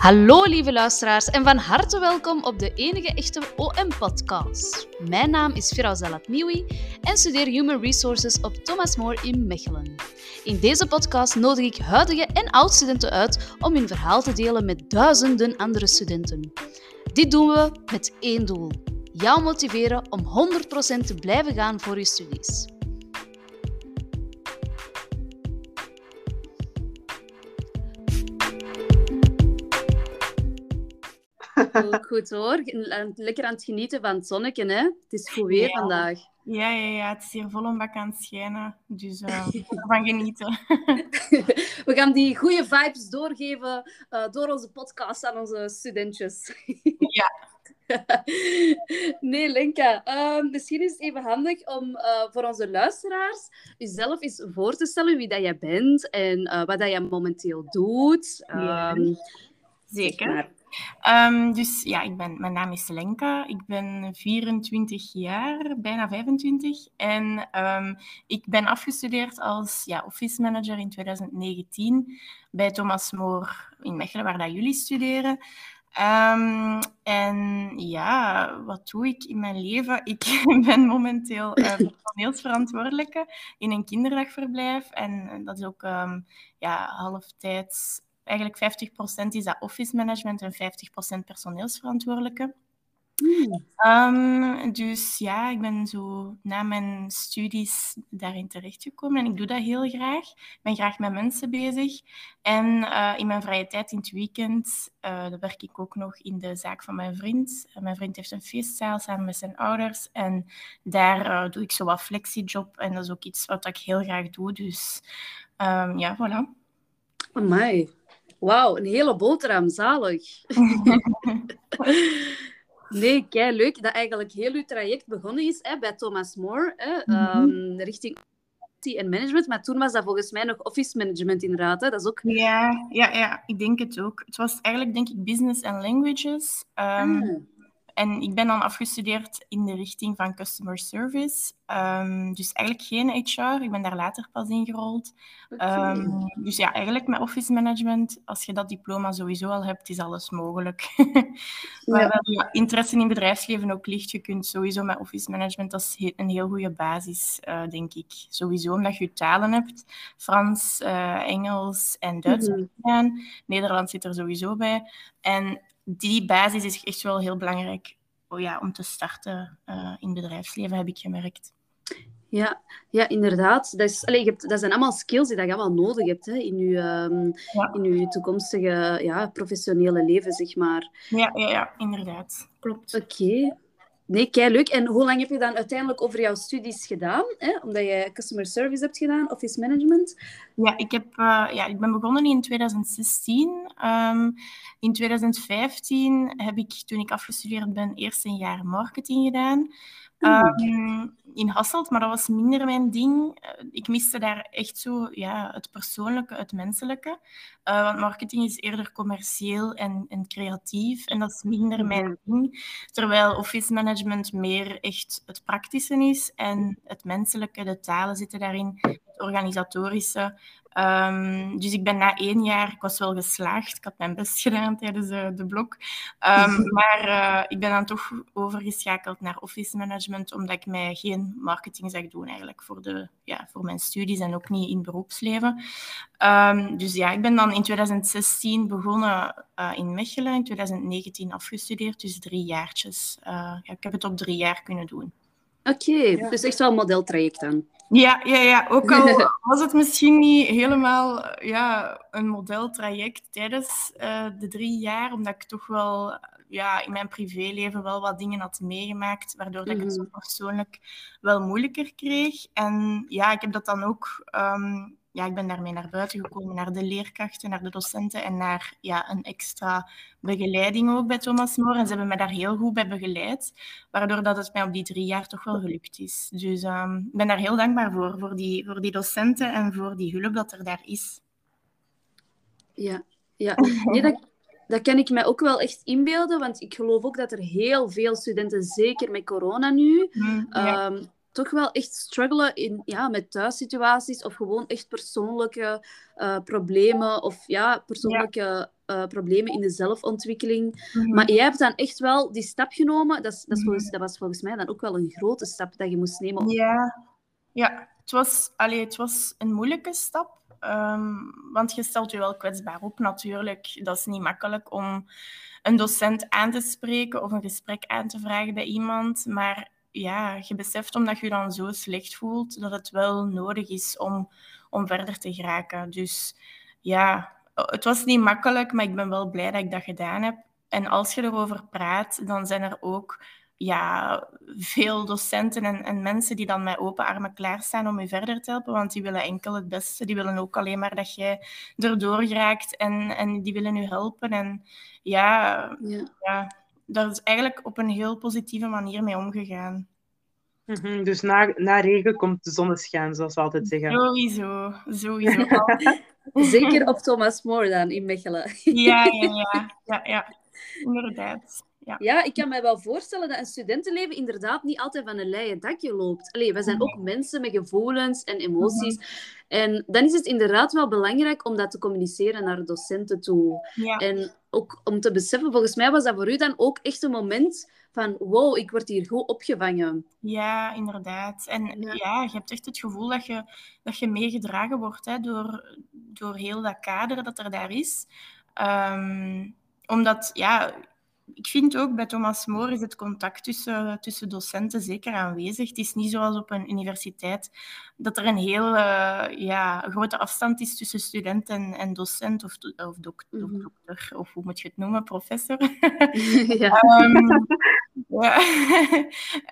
Hallo lieve luisteraars en van harte welkom op de enige echte OM-podcast. Mijn naam is Firaz Alatmiwi en studeer Human Resources op Thomas More in Mechelen. In deze podcast nodig ik huidige en oud-studenten uit om hun verhaal te delen met duizenden andere studenten. Dit doen we met één doel: jou motiveren om 100% te blijven gaan voor je studies. Goed hoor. Lekker aan het genieten van het zonnetje, hè? Het is goed weer vandaag. Ja, ja, ja, het is hier vol bak aan het schijnen. Dus uh, ervan genieten. We gaan die goede vibes doorgeven uh, door onze podcast aan onze studentjes. ja. nee, Lenka. Uh, misschien is het even handig om uh, voor onze luisteraars jezelf eens voor te stellen wie dat jij bent en wat dat jij momenteel doet. Ja. Um, Zeker. Um, dus ja, ik ben, mijn naam is Lenka. Ik ben 24 jaar, bijna 25. En um, ik ben afgestudeerd als ja, office manager in 2019 bij Thomas More in Mechelen, waar dat jullie studeren. Um, en ja, wat doe ik in mijn leven? Ik ben momenteel uh, toneelsverantwoordelijke in een kinderdagverblijf. En dat is ook um, ja, halftijds eigenlijk 50% is dat office management en 50% personeelsverantwoordelijke. Mm. Um, dus ja, ik ben zo na mijn studies daarin terechtgekomen en ik doe dat heel graag. Ik ben graag met mensen bezig. En uh, in mijn vrije tijd in het weekend uh, werk ik ook nog in de zaak van mijn vriend. Uh, mijn vriend heeft een feestzaal samen met zijn ouders en daar doe ik zo wat flexiejob en dat is ook iets wat ik heel graag doe. Dus um, ja, voilà. Amai, Wauw, een hele boterham, zalig. nee, kei leuk dat eigenlijk heel uw traject begonnen is hè, bij Thomas More, hè, mm -hmm. um, richting en management. Maar toen was dat volgens mij nog office management inderdaad. Hè? Dat is ook... ja, ja, ja, ik denk het ook. Het was eigenlijk denk ik business and languages. Um, ah. En ik ben dan afgestudeerd in de richting van customer service. Um, dus eigenlijk geen HR. Ik ben daar later pas in gerold. Okay. Um, dus ja, eigenlijk met office management, als je dat diploma sowieso al hebt, is alles mogelijk. ja. ja, interesse in bedrijfsleven ook ligt. Je kunt sowieso met office management, dat is een heel goede basis, uh, denk ik. Sowieso omdat je talen hebt. Frans, uh, Engels en Duits. Mm -hmm. Nederlands zit er sowieso bij. En die basis is echt wel heel belangrijk oh ja, om te starten uh, in het bedrijfsleven, heb ik gemerkt. Ja, ja inderdaad. Dat, is, allez, je hebt, dat zijn allemaal skills die je allemaal nodig hebt hè, in, je, um, ja. in je toekomstige ja, professionele leven, zeg maar. Ja, ja, ja inderdaad. Klopt. Oké. Okay. Nee, kei leuk. En hoe lang heb je dan uiteindelijk over jouw studies gedaan? Hè? Omdat je customer service hebt gedaan, office management. Ja, ik, heb, uh, ja, ik ben begonnen in 2016. Um, in 2015 heb ik, toen ik afgestudeerd ben, eerst een jaar marketing gedaan. Um, in Hasselt, maar dat was minder mijn ding. Eh, ik miste daar echt zo ja, het persoonlijke, het menselijke. Uh, want marketing is eerder commercieel en, en creatief en dat is minder mijn ding. Terwijl office management meer echt het praktische is en het menselijke, de talen zitten daarin, organisatorische. Um, dus ik ben na één jaar, ik was wel geslaagd, ik had mijn best gedaan tijdens uh, de blok, um, maar uh, ik ben dan toch overgeschakeld naar office management, omdat ik mij geen marketing zag doen eigenlijk voor, de, ja, voor mijn studies en ook niet in beroepsleven. Um, dus ja, ik ben dan in 2016 begonnen uh, in Mechelen, in 2019 afgestudeerd, dus drie jaartjes. ja, ik heb het op drie jaar kunnen doen. Oké, okay, ja. dus echt wel een modeltraject dan. Ja, ja, ja, ook al was het misschien niet helemaal ja, een modeltraject tijdens uh, de drie jaar, omdat ik toch wel ja, in mijn privéleven wel wat dingen had meegemaakt, waardoor dat ik het zo persoonlijk wel moeilijker kreeg. En ja, ik heb dat dan ook um, ja, ik ben daarmee naar buiten gekomen, naar de leerkrachten, naar de docenten en naar ja, een extra begeleiding ook bij Thomas More. En ze hebben mij daar heel goed bij begeleid, waardoor dat het mij op die drie jaar toch wel gelukt is. Dus um, ik ben daar heel dankbaar voor, voor die, voor die docenten en voor die hulp dat er daar is. Ja, ja. Nee, dat, dat kan ik mij ook wel echt inbeelden, want ik geloof ook dat er heel veel studenten, zeker met corona nu, mm, ja. um, toch wel echt struggelen in, ja, met thuissituaties of gewoon echt persoonlijke uh, problemen of ja, persoonlijke ja. uh, problemen in de zelfontwikkeling. Mhm. Maar jij hebt dan echt wel die stap genomen. Dat, is, dat, is volgens, mhm. dat, was volgens mij dan ook wel een grote stap dat je moest nemen. Ja, ja. Het, was, allee, het was een moeilijke stap. Um, want je stelt je wel kwetsbaar op natuurlijk. Dat is niet makkelijk om een docent aan te spreken of een gesprek aan te vragen bij iemand. Maar ja, je beseft omdat je je dan zo slecht voelt, dat het wel nodig is om, om verder te geraken. Dus ja, het was niet makkelijk, maar ik ben wel blij dat ik dat gedaan heb. En als je erover praat, dan zijn er ook ja, veel docenten en, en mensen die dan met open armen klaarstaan om je verder te helpen, want die willen enkel het beste. Die willen ook alleen maar dat jij erdoor geraakt en, en die willen je helpen. En ja, ja. ja daar is eigenlijk op een heel positieve manier mee omgegaan. Mhm, dus na, na regen komt de zonneschijn, zoals we altijd zeggen. Sowieso, sowieso. Zeker op Thomas More dan, in Mechelen. ja, ja, ja, ja, ja, inderdaad. Ja. ja, ik kan me wel voorstellen dat een studentenleven inderdaad niet altijd van een leien dakje loopt. Allee, wij zijn ook mensen met gevoelens en emoties. Mhm. En dan is het inderdaad wel belangrijk om dat te communiceren naar docenten toe. Ja. En ook om te beseffen, volgens mij was dat voor u dan ook echt een moment van wow, ik word hier goed opgevangen. Ja, inderdaad. En ja, je hebt echt het gevoel dat je, dat je meegedragen wordt hè, door, door heel dat kader dat er daar is. Ehm, omdat, ja, ik vind ook bij Thomas More is het contact tussen, tussen docenten zeker aanwezig. Het is niet zoals op een universiteit dat er een heel ja, grote afstand is tussen student en, en docent of, of, dok, mhm. dokter, of hoe moet je het noemen, professor. ja. um, ja.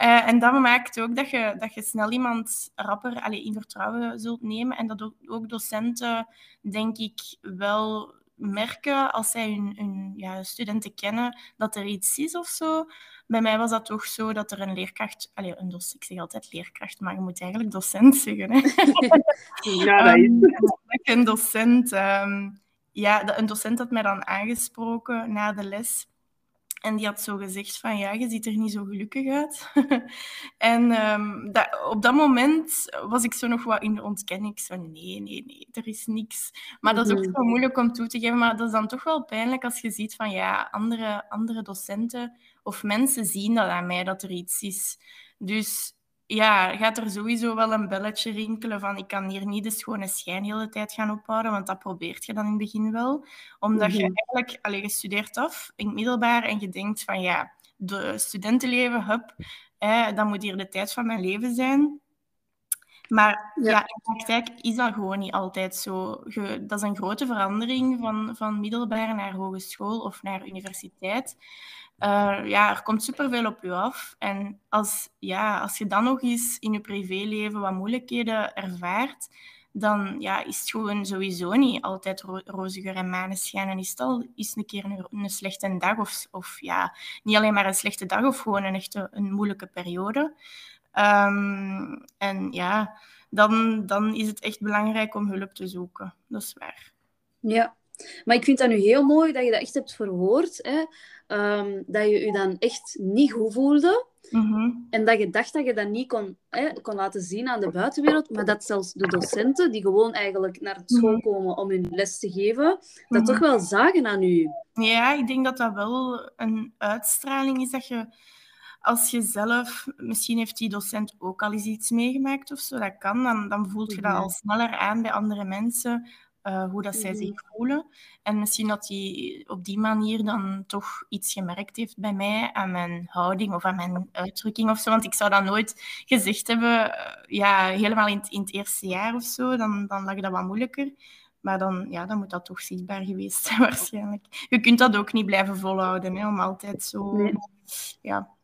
uh, en dat maakt ook dat je, dat je snel iemand rapper allee, in vertrouwen zult nemen en dat ook, ook docenten, denk ik, wel merken als zij hun, hun ja, studenten kennen dat er iets is of zo. Bij mij was dat toch zo dat er een leerkracht, allez, een docent, ik zeg altijd leerkracht, maar je moet eigenlijk docent zeggen. Hè? Ja, dat is. Um, een docent, um, ja, een docent had mij dan aangesproken na de les. En die had zo gezegd van, ja, je ziet er niet zo gelukkig uit. en um, dat, op dat moment was ik zo nog wat in de ontkenning. Ik zo, nee, nee, nee, er is niks. Maar dat is ook mhm. zo moeilijk om toe te geven. Maar dat is dan toch wel pijnlijk als je ziet van, ja, andere, andere docenten of mensen zien dat aan mij, dat er iets is. Dus ja, gaat er sowieso wel een belletje rinkelen van ik kan hier niet de schone schijn de hele tijd gaan ophouden, want dat probeert je dan in het begin wel. Omdat je mhm. eigenlijk, alleen je studeert af in het middelbaar en je denkt van ja, de studentenleven, hup, eh, dat moet hier de tijd van mijn leven zijn. Maar ja. in praktijk is dat gewoon niet altijd zo. dat is een grote verandering van, van middelbaar naar hogeschool of naar universiteit. Uh, ja, er komt superveel op je af. En als, ja, als je dan nog eens in je privéleven wat moeilijkheden ervaart, dan ja, is het gewoon sowieso niet altijd ro roziger en maneschijn. En is het al eens een keer een, een, slechte dag, of, of ja, niet alleen maar een slechte dag, of gewoon een echte een moeilijke periode. Um, en ja, dan, dan is het echt belangrijk om hulp te zoeken. Dat is waar. Ja, maar ik vind dat nu heel mooi dat je dat echt hebt verwoord. Hè? Um, dat je je dan echt niet goed voelde. Mhm. En dat je dacht dat je dat niet kon, hè, kon laten zien aan de buitenwereld. Maar dat zelfs de docenten, die gewoon eigenlijk naar school mhm. komen om hun les te geven, dat toch wel zagen aan u. Ja, ik denk dat dat wel een uitstraling is dat je als je zelf, misschien heeft die docent ook al eens iets meegemaakt of zo, dat kan, dan, dan voelt je dat al sneller aan bij andere mensen. Eh, hoe dat zij zich mhm. voelen. En misschien dat hij op die manier dan toch iets gemerkt heeft bij mij aan mijn houding of aan mijn uitdrukking of zo. Want ik zou dat nooit gezegd hebben, eh, ja, helemaal in het, in het, eerste jaar of zo. Dan, dan lag dat wat moeilijker. Maar dan, ja, dan moet dat toch zichtbaar geweest zijn waarschijnlijk. Je kunt dat ook niet blijven volhouden, hè, om altijd zo... Ja,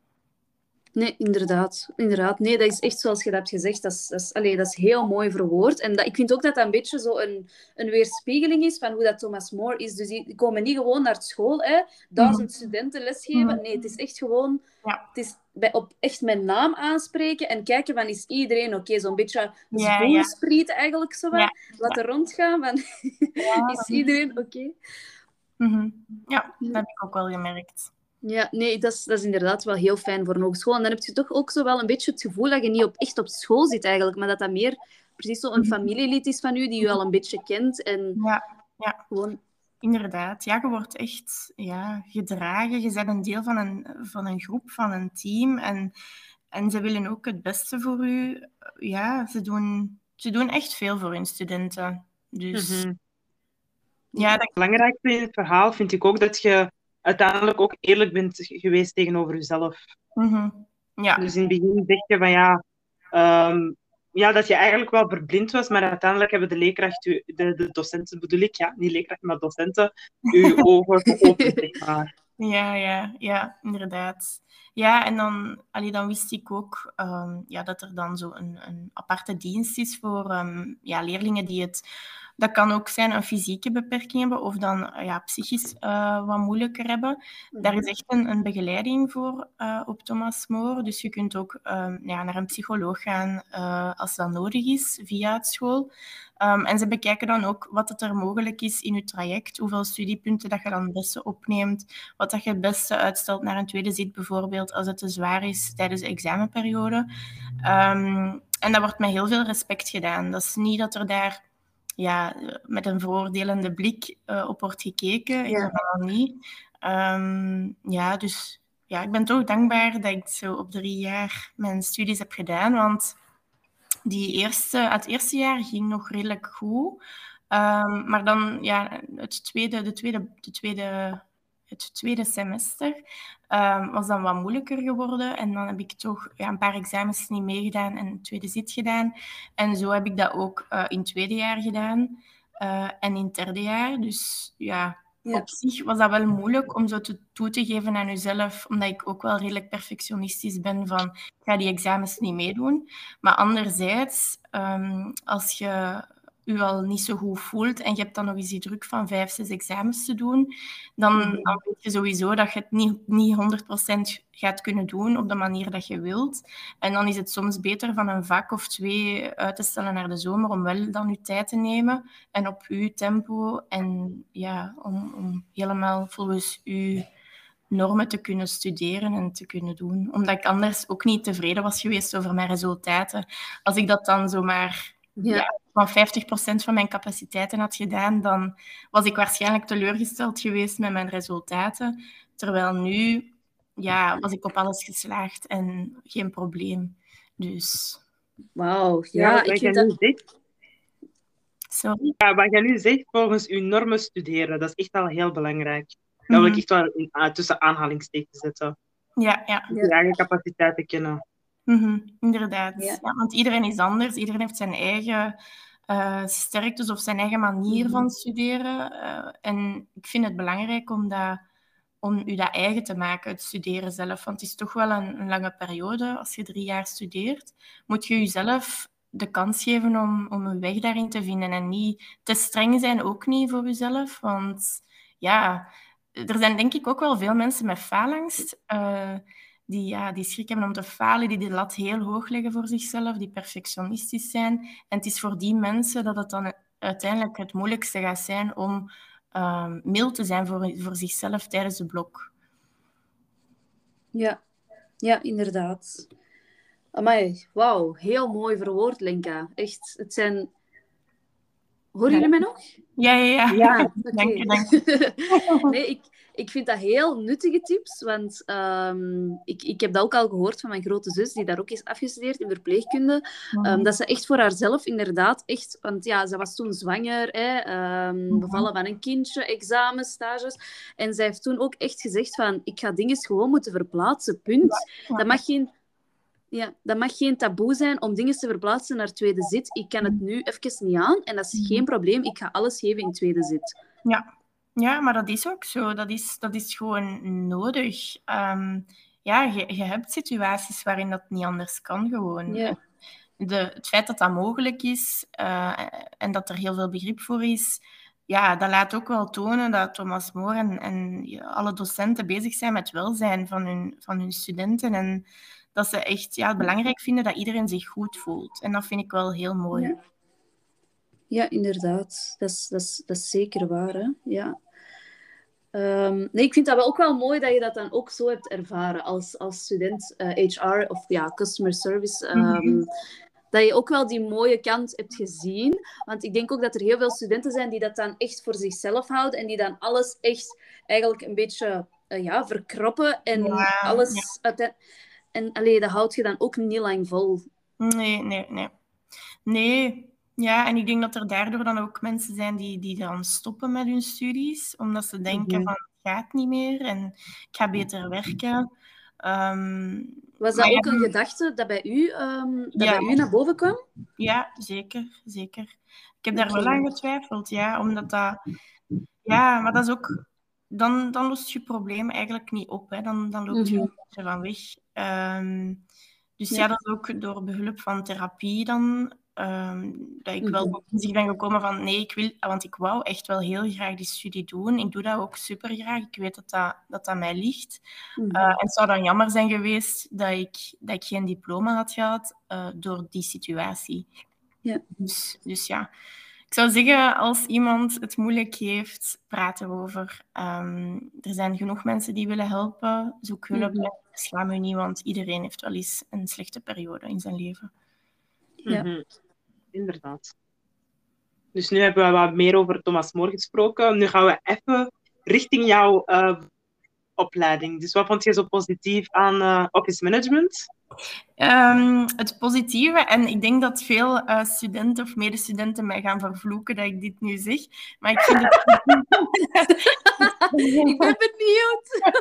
Nee, inderdaad. inderdaad. Nee, dat is echt zoals je dat hebt gezegd. Dat is, dat is, dat is heel mooi verwoord. En dat, ik vind ook dat dat een beetje zo een, een weerspiegeling is van hoe dat Thomas More is. Dus die, komen niet gewoon naar school, hè, duizend mhm. studenten lesgeven. Mhm. Nee, het is echt gewoon... Ja. Het is bij, op echt mijn naam aanspreken en kijken van is iedereen oké. Zo'n beetje ja, eigenlijk zo. Ja. Laten rondgaan van is iedereen oké. Mhm. Ja, dat heb ik ook wel gemerkt. Ja, nee, dat is, dat is inderdaad wel heel fijn voor een hogeschool. En dan heb je toch ook zo wel een beetje het gevoel dat je niet op, echt op school zit eigenlijk, maar dat dat meer precies zo een mhm. familielid is van u die u al een beetje kent. En ja, ja. gewoon inderdaad. Ja, je wordt echt ja, gedragen. Je bent een deel van een, van een groep, van een team. En, en ze willen ook het beste voor u. Ja, ze doen, ze doen echt veel voor hun studenten. Dus mhm. ja, dat... Het belangrijkste in het verhaal vind ik ook dat je uiteindelijk ook eerlijk bent geweest tegenover jezelf. Mhm. ja. Dus in het begin zeg je van ja, ehm, ja, dat je eigenlijk wel verblind was, maar uiteindelijk hebben de leerkracht, de, de docenten bedoel ik, ja, niet leerkracht, maar docenten, je ogen geopend, zeg maar. Ja, ja, ja, inderdaad. Ja, en dan, allee, dan wist ik ook um, ja, dat er dan zo een, een aparte dienst is voor um, ja, leerlingen die het dat kan ook zijn een fysieke beperking hebben of dan ja, psychisch uh, wat moeilijker hebben. Daar is mhm. echt een, een begeleiding voor uh, op Thomas More. Dus je kunt ook um, ja, naar een psycholoog gaan uh, als dat nodig is via het school. Um, en ze bekijken dan ook wat het er mogelijk is in je traject, hoeveel studiepunten dat je dan het beste opneemt, wat dat je het beste uitstelt naar een tweede zit bijvoorbeeld als het te zwaar is tijdens de examenperiode. Um, en dat wordt met heel veel respect gedaan. Dat is niet dat er daar ja, met een veroordelende blik uh, op wordt gekeken. Ja. Helemaal niet. Um, ja, dus ja, ik ben toch dankbaar dat ik zo op drie jaar mijn studies heb gedaan. Want die eerste, het eerste jaar ging nog redelijk goed. Um, maar dan, ja, het tweede, de tweede, de tweede het tweede semester um, was dan wat moeilijker geworden. En dan heb ik toch ja, een paar examens niet meegedaan en een tweede zit gedaan. En zo heb ik dat ook uh, in het tweede jaar gedaan uh, en in het derde jaar. Dus ja, ja, op zich was dat wel moeilijk om zo te, toe te geven aan jezelf, omdat ik ook wel redelijk perfectionistisch ben van ik ga die examens niet meedoen. Maar anderzijds, um, als je u al niet zo goed voelt en je hebt dan nog eens die druk van vijf, zes examens te doen, dan, mhm. dan weet je sowieso dat je het niet, niet 100% gaat kunnen doen op de manier dat je wilt. En dan is het soms beter van een vak of twee uit te stellen naar de zomer om wel dan je tijd te nemen en op uw tempo en ja, om, om helemaal volgens uw normen te kunnen studeren en te kunnen doen. Omdat ik anders ook niet tevreden was geweest over mijn resultaten. Als ik dat dan zomaar ja. Van 50% van mijn capaciteiten had gedaan, dan was ik waarschijnlijk teleurgesteld geweest met mijn resultaten. Terwijl nu ja, was ik op alles geslaagd en geen probleem. Dus... Wauw, ja, ik vind dat... Zegt, Sorry? Ja, wat jij nu zegt, volgens uw normen studeren, dat is echt al heel belangrijk. Dat wil ik mhm. echt wel uh, tussen aanhalingstekens zetten. Ja, ja. Je eigen capaciteiten kennen. Mm inderdaad. Ja. want iedereen is anders. Iedereen heeft zijn eigen uh, sterktes of zijn eigen manier van mhm. studeren. Uh, en ik vind het belangrijk om, dat, om u dat eigen te maken, het studeren zelf. Want het is toch wel een, een lange periode. Als je drie jaar studeert, moet je jezelf de kans geven om, om een weg daarin te vinden. En niet te streng zijn, ook niet voor jezelf. Want ja, er zijn denk ik ook wel veel mensen met faalangst. Uh, die, ja, die schrik hebben om te falen, die de lat heel hoog leggen voor zichzelf, die perfectionistisch zijn. En het is voor die mensen dat het dan uiteindelijk het moeilijkste gaat zijn om um, mild te zijn voor, voor zichzelf tijdens de blok. Ja, ja inderdaad. Amai, wauw, heel mooi verwoord, Lenka. Echt, het zijn... Horen jullie mij nog? Ja, ja, ja. ja dank je, dank je. nee, ik, ik vind dat heel nuttige tips, want um, ik, ik heb dat ook al gehoord van mijn grote zus, die daar ook is afgestudeerd in verpleegkunde. Um, dat ze echt voor haarzelf inderdaad echt, want ja, ze was toen zwanger, hè, um, bevallen van een kindje, examens, stages. En zij heeft toen ook echt gezegd van, ik ga dingen gewoon moeten verplaatsen, punt. Dat mag geen ja, dat mag geen taboe zijn om dingen te verplaatsen naar tweede zit. Ik kan het nu even niet aan en dat is geen probleem. Ik ga alles geven in tweede zit. Ja, ja, maar dat is ook zo. Dat is, dat is gewoon nodig. Ehm, ja, je, je hebt situaties waarin dat niet anders kan gewoon. Ja. De, het feit dat dat mogelijk is uh, en dat er heel veel begrip voor is, ja, dat laat ook wel tonen dat Thomas More en, en alle docenten bezig zijn met welzijn van hun, van hun studenten. En dat ze echt ja, belangrijk vinden dat iedereen zich goed voelt. En dat vind ik wel heel mooi. Ja, ja inderdaad. Dat is, dat, is, dat is zeker waar. Hè? Ja. Um, nee, ik vind dat wel ook wel mooi dat je dat dan ook zo hebt ervaren als, als student uh, eh, HR of ja, customer service. Um, dat je ook wel die mooie kant hebt gezien. Want ik denk ook dat er heel veel studenten zijn die dat dan echt voor zichzelf houden en die dan alles echt eigenlijk een beetje uh, ja, verkroppen en alles... En allee, dat houd je dan ook niet lang vol. Nee, nee, nee. Nee, ja, en ik denk dat er daardoor dan ook mensen zijn die, die dan stoppen met hun studies, omdat ze denken mhm. van het gaat niet meer en ik ga beter werken. Ehm, Was dat ook een gedachte dat bij u, um, dat bij u naar boven kwam? Ja, zeker, zeker. Ik heb daar wel aan getwijfeld, ja, omdat dat... Ja, maar dat is ook... Dan, dan lost je probleem eigenlijk niet op. Hè. Dan, dan loopt je mm -hmm. van weg. Um, dus ja. ja. dat is ook door behulp van therapie dan Um, dat ik wel mhm. op zich ben gekomen van nee, ik wil, want ik wou echt wel heel graag die studie doen. Ik doe dat ook super graag. Ik weet dat dat, dat, dat mij ligt. Mm -hmm. uh, en het zou dan jammer zijn geweest dat ik, dat ik geen diploma had gehad uh, door die situatie. Ja. Dus, dus ja, ik zou zeggen, als iemand het moeilijk heeft, praten we over. Um, er zijn genoeg mensen die willen helpen. Zoek hulp. Mm -hmm. Schaam je niet, want iedereen heeft wel eens een slechte periode in zijn leven. Ja. Mm -hmm inderdaad. Dus nu hebben we wat meer over Thomas Moor gesproken. Nu gaan we even richting jouw uh, opleiding. Dus wat vond je zo positief aan uh, office management? Um, het positieve, en ik denk dat veel uh, studenten of medestudenten mij gaan vervloeken dat ik dit nu zeg, maar ik vind het... ik ben benieuwd.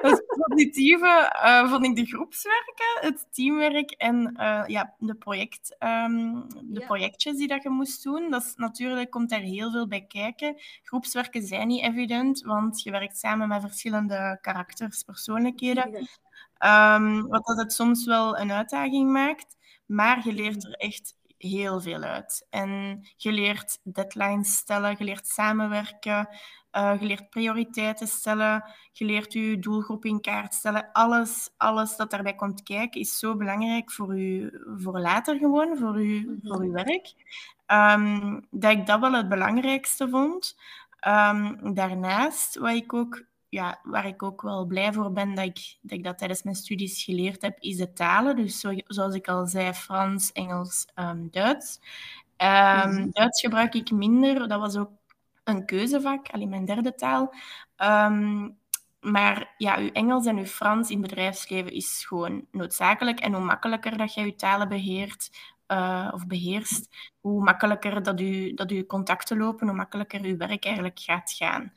het positieve uh, vond ik de groepswerken, het teamwerk en uh, ja, de, project, um, de ja. projectjes die dat je moest doen. Dat is, natuurlijk komt daar heel veel bij kijken. Groepswerken zijn niet evident, want je werkt samen met verschillende karakters, persoonlijkheden. Um, wat dat het soms wel een uitdaging maakt, maar je leert er echt heel veel uit. En je leert deadlines stellen, je leert samenwerken, uh, je leert prioriteiten stellen, je leert je doelgroep in kaart stellen. Alles, alles dat daarbij komt kijken is zo belangrijk voor, u, voor later gewoon, voor, u, voor uw werk, um, dat ik dat wel het belangrijkste vond. Um, daarnaast, wat ik ook ja, waar ik ook wel blij voor ben dat ik, dat ik dat tijdens mijn studies geleerd heb, is de talen. Dus zo, zoals ik al zei, Frans, Engels, um, Duits. Um, Duits gebruik ik minder. Dat was ook een keuzevak, alleen mijn derde taal. Um, maar ja, uw Engels en uw Frans in bedrijfsleven is gewoon noodzakelijk. En hoe makkelijker dat je je talen beheert, uh, of beheerst, hoe makkelijker dat u, dat uw contacten lopen, hoe makkelijker uw werk eigenlijk gaat gaan.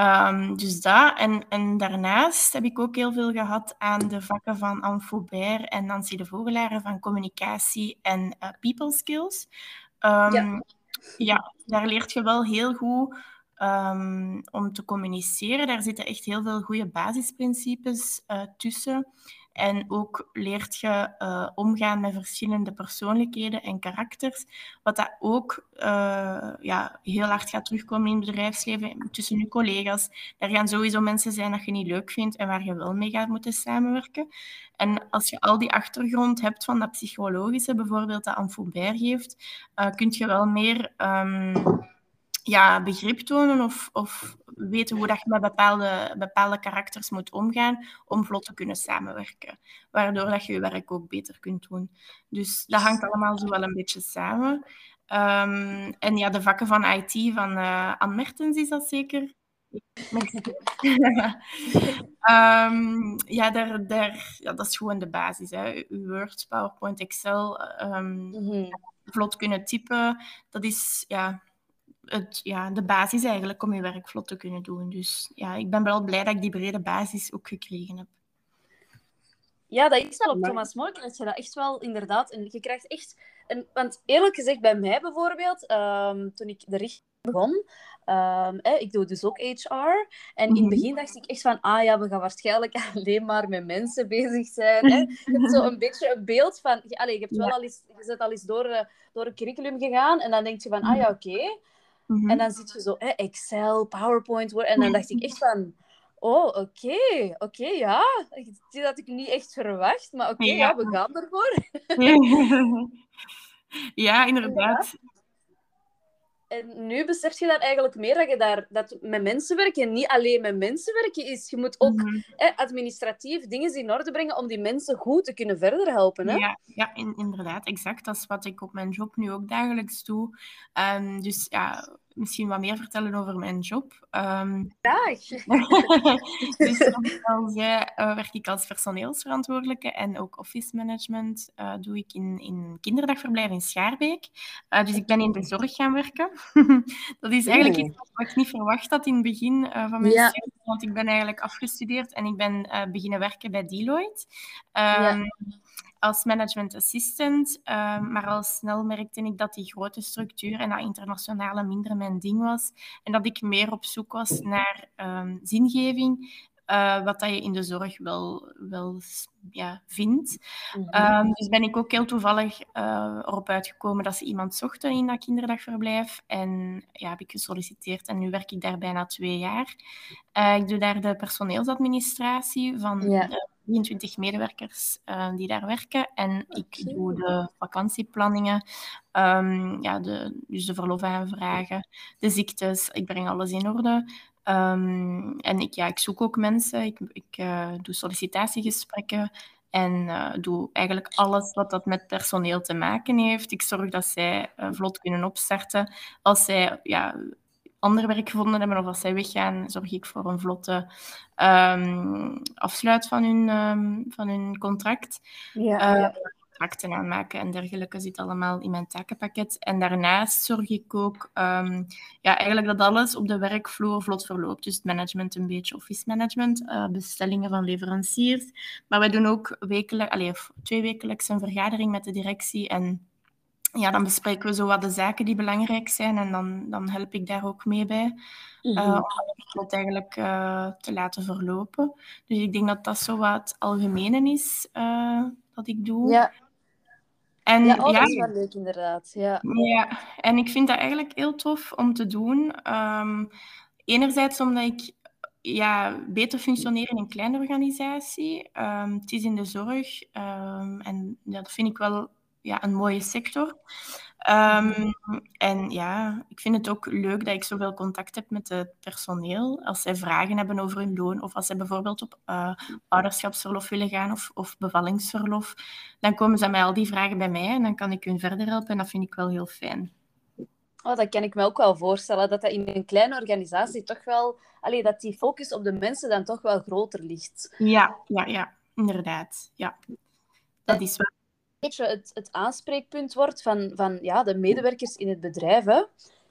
Um, dus dat. En, en daarnaast heb ik ook heel veel gehad aan de vakken van Anne Faubert en Nancy de Vogelaar van communicatie en uh, people skills. Um, ja. ja. daar leert je wel heel goed um, om te communiceren. Daar zitten echt heel veel goede basisprincipes uh, tussen. En ook leert je uh, omgaan met verschillende persoonlijkheden en karakters. Wat dat ook uh, ja, heel hard gaat terugkomen in het bedrijfsleven tussen je collega's. Er gaan sowieso mensen zijn dat je niet leuk vindt en waar je wel mee gaat moeten samenwerken. En als je al die achtergrond hebt van dat psychologische, bijvoorbeeld dat Anne geeft, uh, kun je wel meer... Um, ja, begrip tonen of, of weten hoe dat je met bepaalde, bepaalde karakters moet omgaan om vlot te kunnen samenwerken. Waardoor dat je je werk ook beter kunt doen. Dus dat hangt allemaal zo wel een beetje samen. Um, en ja, de vakken van IT van uh, Anne Mertens is dat zeker. um, ja, daar, daar, ja, dat is gewoon de basis. Hè. Word, PowerPoint, Excel, um, mm -hmm. vlot kunnen typen. Dat is ja, het, ja, de basis eigenlijk om je werk vlot te kunnen doen. Dus ja, ik ben wel blij dat ik die brede basis ook gekregen heb. Ja, dat is wel op Thomas More dat je dat echt wel inderdaad... En je krijgt echt... Een, want eerlijk gezegd, bij mij bijvoorbeeld, um, toen ik de richting begon, um, eh, ik doe dus ook HR. En in het mhm. begin dacht ik echt van, ah ja, we gaan waarschijnlijk alleen maar met mensen bezig zijn. Hè. Je hebt zo een beetje een beeld van... Allez, je, hebt wel al eens, je bent al eens door, uh, door een curriculum gegaan en dan denk je van, ah ja, oké. Okay. En dan zit je zo, hè, Excel, PowerPoint. En dan dacht ik echt van, oh, oké, okay, oké, okay, ja. Dat had ik niet echt verwacht, maar oké, okay, ja. ja. we gaan ervoor. ja, inderdaad. En nu besef je dat eigenlijk meer dat je daar dat met mensen werken niet alleen met mensen werken is. Je moet ook Mhm. hè, administratief dingen in orde brengen om die mensen goed te kunnen verder helpen. Hè? Ja, ja in- inderdaad, exact. Dat is wat ik op mijn job nu ook dagelijks doe. Ehm, dus ja, misschien wat meer vertellen over mijn job. Ehm, Graag. dus zoals ik al zei, eh, werk ik als personeelsverantwoordelijke en ook office management eh, doe ik in, in kinderdagverblijf in Schaarbeek. Eh, dus ik ben in de zorg gaan werken. dat is eigenlijk iets wat ik niet verwacht had in het begin van mijn Ja. studie, want ik ben eigenlijk afgestudeerd en ik ben beginnen werken bij Deloitte. Ja. Als management assistant, ehm, maar al snel merkte ik dat die grote structuur en dat internationale minder mijn ding was. En dat ik meer op zoek was naar ehm, zingeving, eh, wat dat je in de zorg wel, wel ja, vindt. Mhm. Ehm, dus ben ik ook heel toevallig eh, erop uitgekomen dat ze iemand zochten in dat kinderdagverblijf. En ja, heb ik gesolliciteerd en nu werk ik daar bijna twee jaar. Eh, ik doe daar de personeelsadministratie van de 23 medewerkers die daar werken. En ik Oké. doe de vakantieplanningen, ehm, ja, de, dus de verlofaanvragen, de ziektes. Ik breng alles in orde. Ehm, en ik, ja, ik zoek ook mensen. Ik, ik eh, doe sollicitatiegesprekken. En eh, doe eigenlijk alles wat dat met personeel te maken heeft. Ik zorg dat zij eh, vlot kunnen opstarten. Als zij ja, ander werk gevonden hebben of als zij weggaan, zorg ik voor een vlotte ehm, afsluit van hun, ehm, van hun contract. Ja, ja. Contracten aanmaken en dergelijke zit allemaal in mijn takenpakket. En daarnaast zorg ik ook um, ja, eigenlijk dat alles op de werkvloer vlot verloopt. Dus het management een beetje, office management, uh, bestellingen van leveranciers. Maar wij doen ook wekelijk, allez, twee wekelijks een vergadering met de directie en ja, dan bespreken we zo wat de zaken die belangrijk zijn en dan, dan help ik daar ook mee bij. Uh, Mhm. om het eigenlijk uh, te laten verlopen. Dus ik denk dat dat zo wat het algemene is uh, dat ik doe. Ja, En, ja, oh, dat is wel leuk inderdaad. Ja. ja, en ik vind dat eigenlijk heel tof om te doen. Ehm, enerzijds omdat ik ja, beter functioneer in een kleine organisatie. Ehm, het is in de zorg ehm, en ja, dat vind ik wel ja, een mooie sector. Um, en ja, ik vind het ook leuk dat ik zoveel contact heb met het personeel. Als zij vragen hebben over hun loon of als zij bijvoorbeeld op uh, ouderschapsverlof willen gaan of, of bevallingsverlof, dan komen ze met al die vragen bij mij en dan kan ik hun verder helpen en dat vind ik wel heel fijn. Oh, dat kan ik me ook wel voorstellen, dat dat in een kleine organisatie toch wel... Allee, dat die focus op de mensen dan toch wel groter ligt. Ja, ja, ja, inderdaad. Ja. Dat is wel beetje het, het aanspreekpunt wordt van, van ja, de medewerkers in het bedrijf. Hè?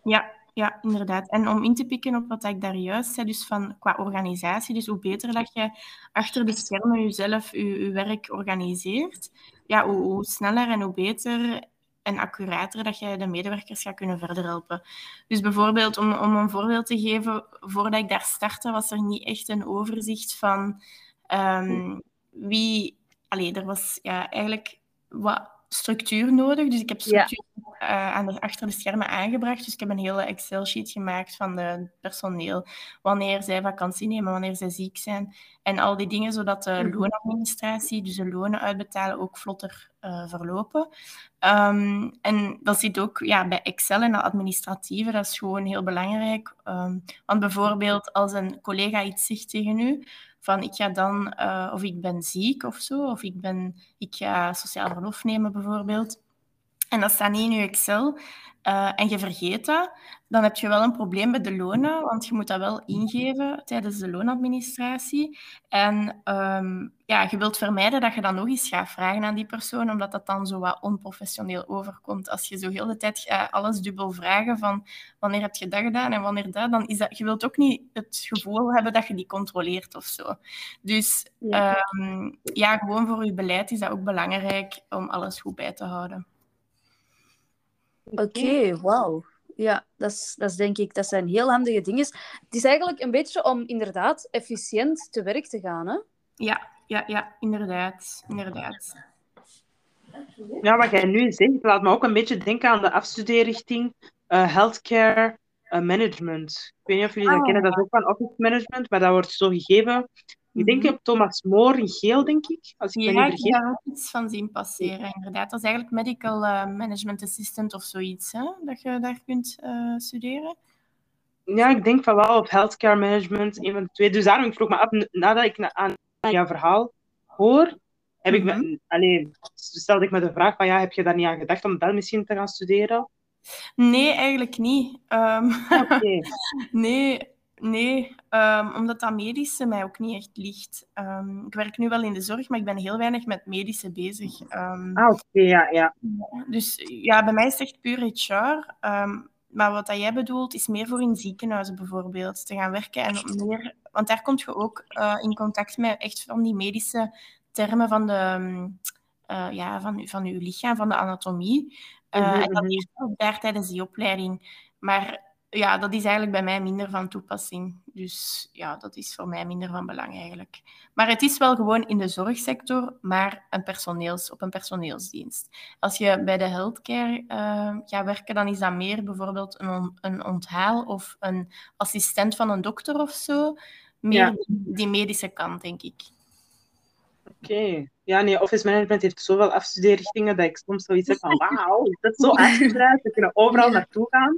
Ja, ja, inderdaad. En om in te pikken op wat ik daar juist zei, dus van qua organisatie, dus hoe beter dat je achter de schermen jezelf je, je werk organiseert, ja, hoe, hoe sneller en hoe beter en accurater dat je de medewerkers gaat kunnen verder helpen. Dus bijvoorbeeld, om, om een voorbeeld te geven, voordat ik daar startte, was er niet echt een overzicht van um, wie... Allee, er was ja, eigenlijk wat structuur nodig. Dus ik heb structuur ja. uh, aan de, achter de schermen aangebracht. Dus ik heb een hele Excel-sheet gemaakt van de personeel. Wanneer zij vakantie nemen, wanneer zij ziek zijn. En al die dingen, zodat de Mhm. loonadministratie, dus de lonen uitbetalen, ook vlotter uh, verlopen. Um, en dat zit ook ja, bij Excel en dat administratieve. Dat is gewoon heel belangrijk. Um, want bijvoorbeeld als een collega iets zegt tegen u, van ik ga dan, uh, of ik ben ziek of zo, of ik, ben, ik ga sociaal verlof nemen bijvoorbeeld. En dat staat niet in je Excel uh, en je vergeet dat, dan heb je wel een probleem met de lonen, want je moet dat wel ingeven tijdens de loonadministratie. En um, ja, je wilt vermijden dat je dan nog eens gaat vragen aan die persoon, omdat dat dan zo wat onprofessioneel overkomt. Als je zo heel de tijd uh, alles dubbel vragen van wanneer heb je dat gedaan en wanneer dat, dan is dat, je wilt ook niet het gevoel hebben dat je die controleert of zo. Dus ja, um, ja gewoon voor je beleid is dat ook belangrijk om alles goed bij te houden. Oké, okay, wauw. Ja, dat, is, dat, is denk ik, dat zijn heel handige dingen. Het is eigenlijk een beetje om inderdaad efficiënt te werk te gaan, hè? Ja, ja, ja, inderdaad. inderdaad. Ja, wat jij nu zegt, laat me ook een beetje denken aan de afstudeerrichting uh, healthcare uh, management. Ik weet niet of jullie dat Ah. kennen, dat is ook van office management, maar dat wordt zo gegeven Ik denk Mhm. op Thomas More in geel, denk ik. Als ik Ja, ik heb daar ook iets van zien passeren, inderdaad. Dat is eigenlijk medical eh, management assistant of zoiets, hè? dat je daar kunt eh, studeren. Ja, ik denk van wel, of healthcare management, een van de twee. Dus daarom ik vroeg me af, nadat ik na, aan jouw verhaal hoor, heb ik Mhm. me, allee, stelde ik me de vraag van, ja, heb je daar niet aan gedacht om dat misschien te gaan studeren? Nee, eigenlijk niet. Oké. nee, nee ehm, omdat dat medische mij ook niet echt ligt. Ehm, ik werk nu wel in de zorg, maar ik ben heel weinig met medische bezig. Ehm, Ah, oké, ja, ja. Dus ja, bij mij is het echt puur HR. Maar wat dat jij bedoelt, is meer voor in ziekenhuizen bijvoorbeeld te gaan werken. En meer, want daar kom je ook eh, in contact met echt van die medische termen van, de, mm, eh, ja, van, van je lichaam, van de anatomie. Eh, Mhm, en dat mhm. leert je ook daar tijdens die opleiding. Maar ja, dat is eigenlijk bij mij minder van toepassing. Dus ja, dat is voor mij minder van belang eigenlijk. Maar het is wel gewoon in de zorgsector, maar een personeels, op een personeelsdienst. Als je bij de healthcare eh, gaat werken, dan is dat meer bijvoorbeeld een, on- een onthaal of een assistent van een dokter of zo. Meer Ja. die, medische kant, denk ik. Oké. Ja, nee, office management heeft zoveel afstudeerrichtingen dat ik soms zoiets heb van, wauw, is dat zo uitgebreid? We kunnen overal naartoe gaan.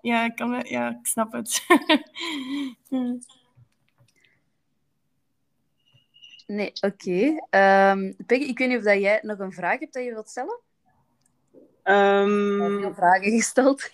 Ja, ik, kan, ja, ik snap het. Nee, oké. Ehm, Peggy, ik weet niet of dat jij nog een vraag hebt dat je wilt stellen? Ik heb Ehm, veel vragen gesteld.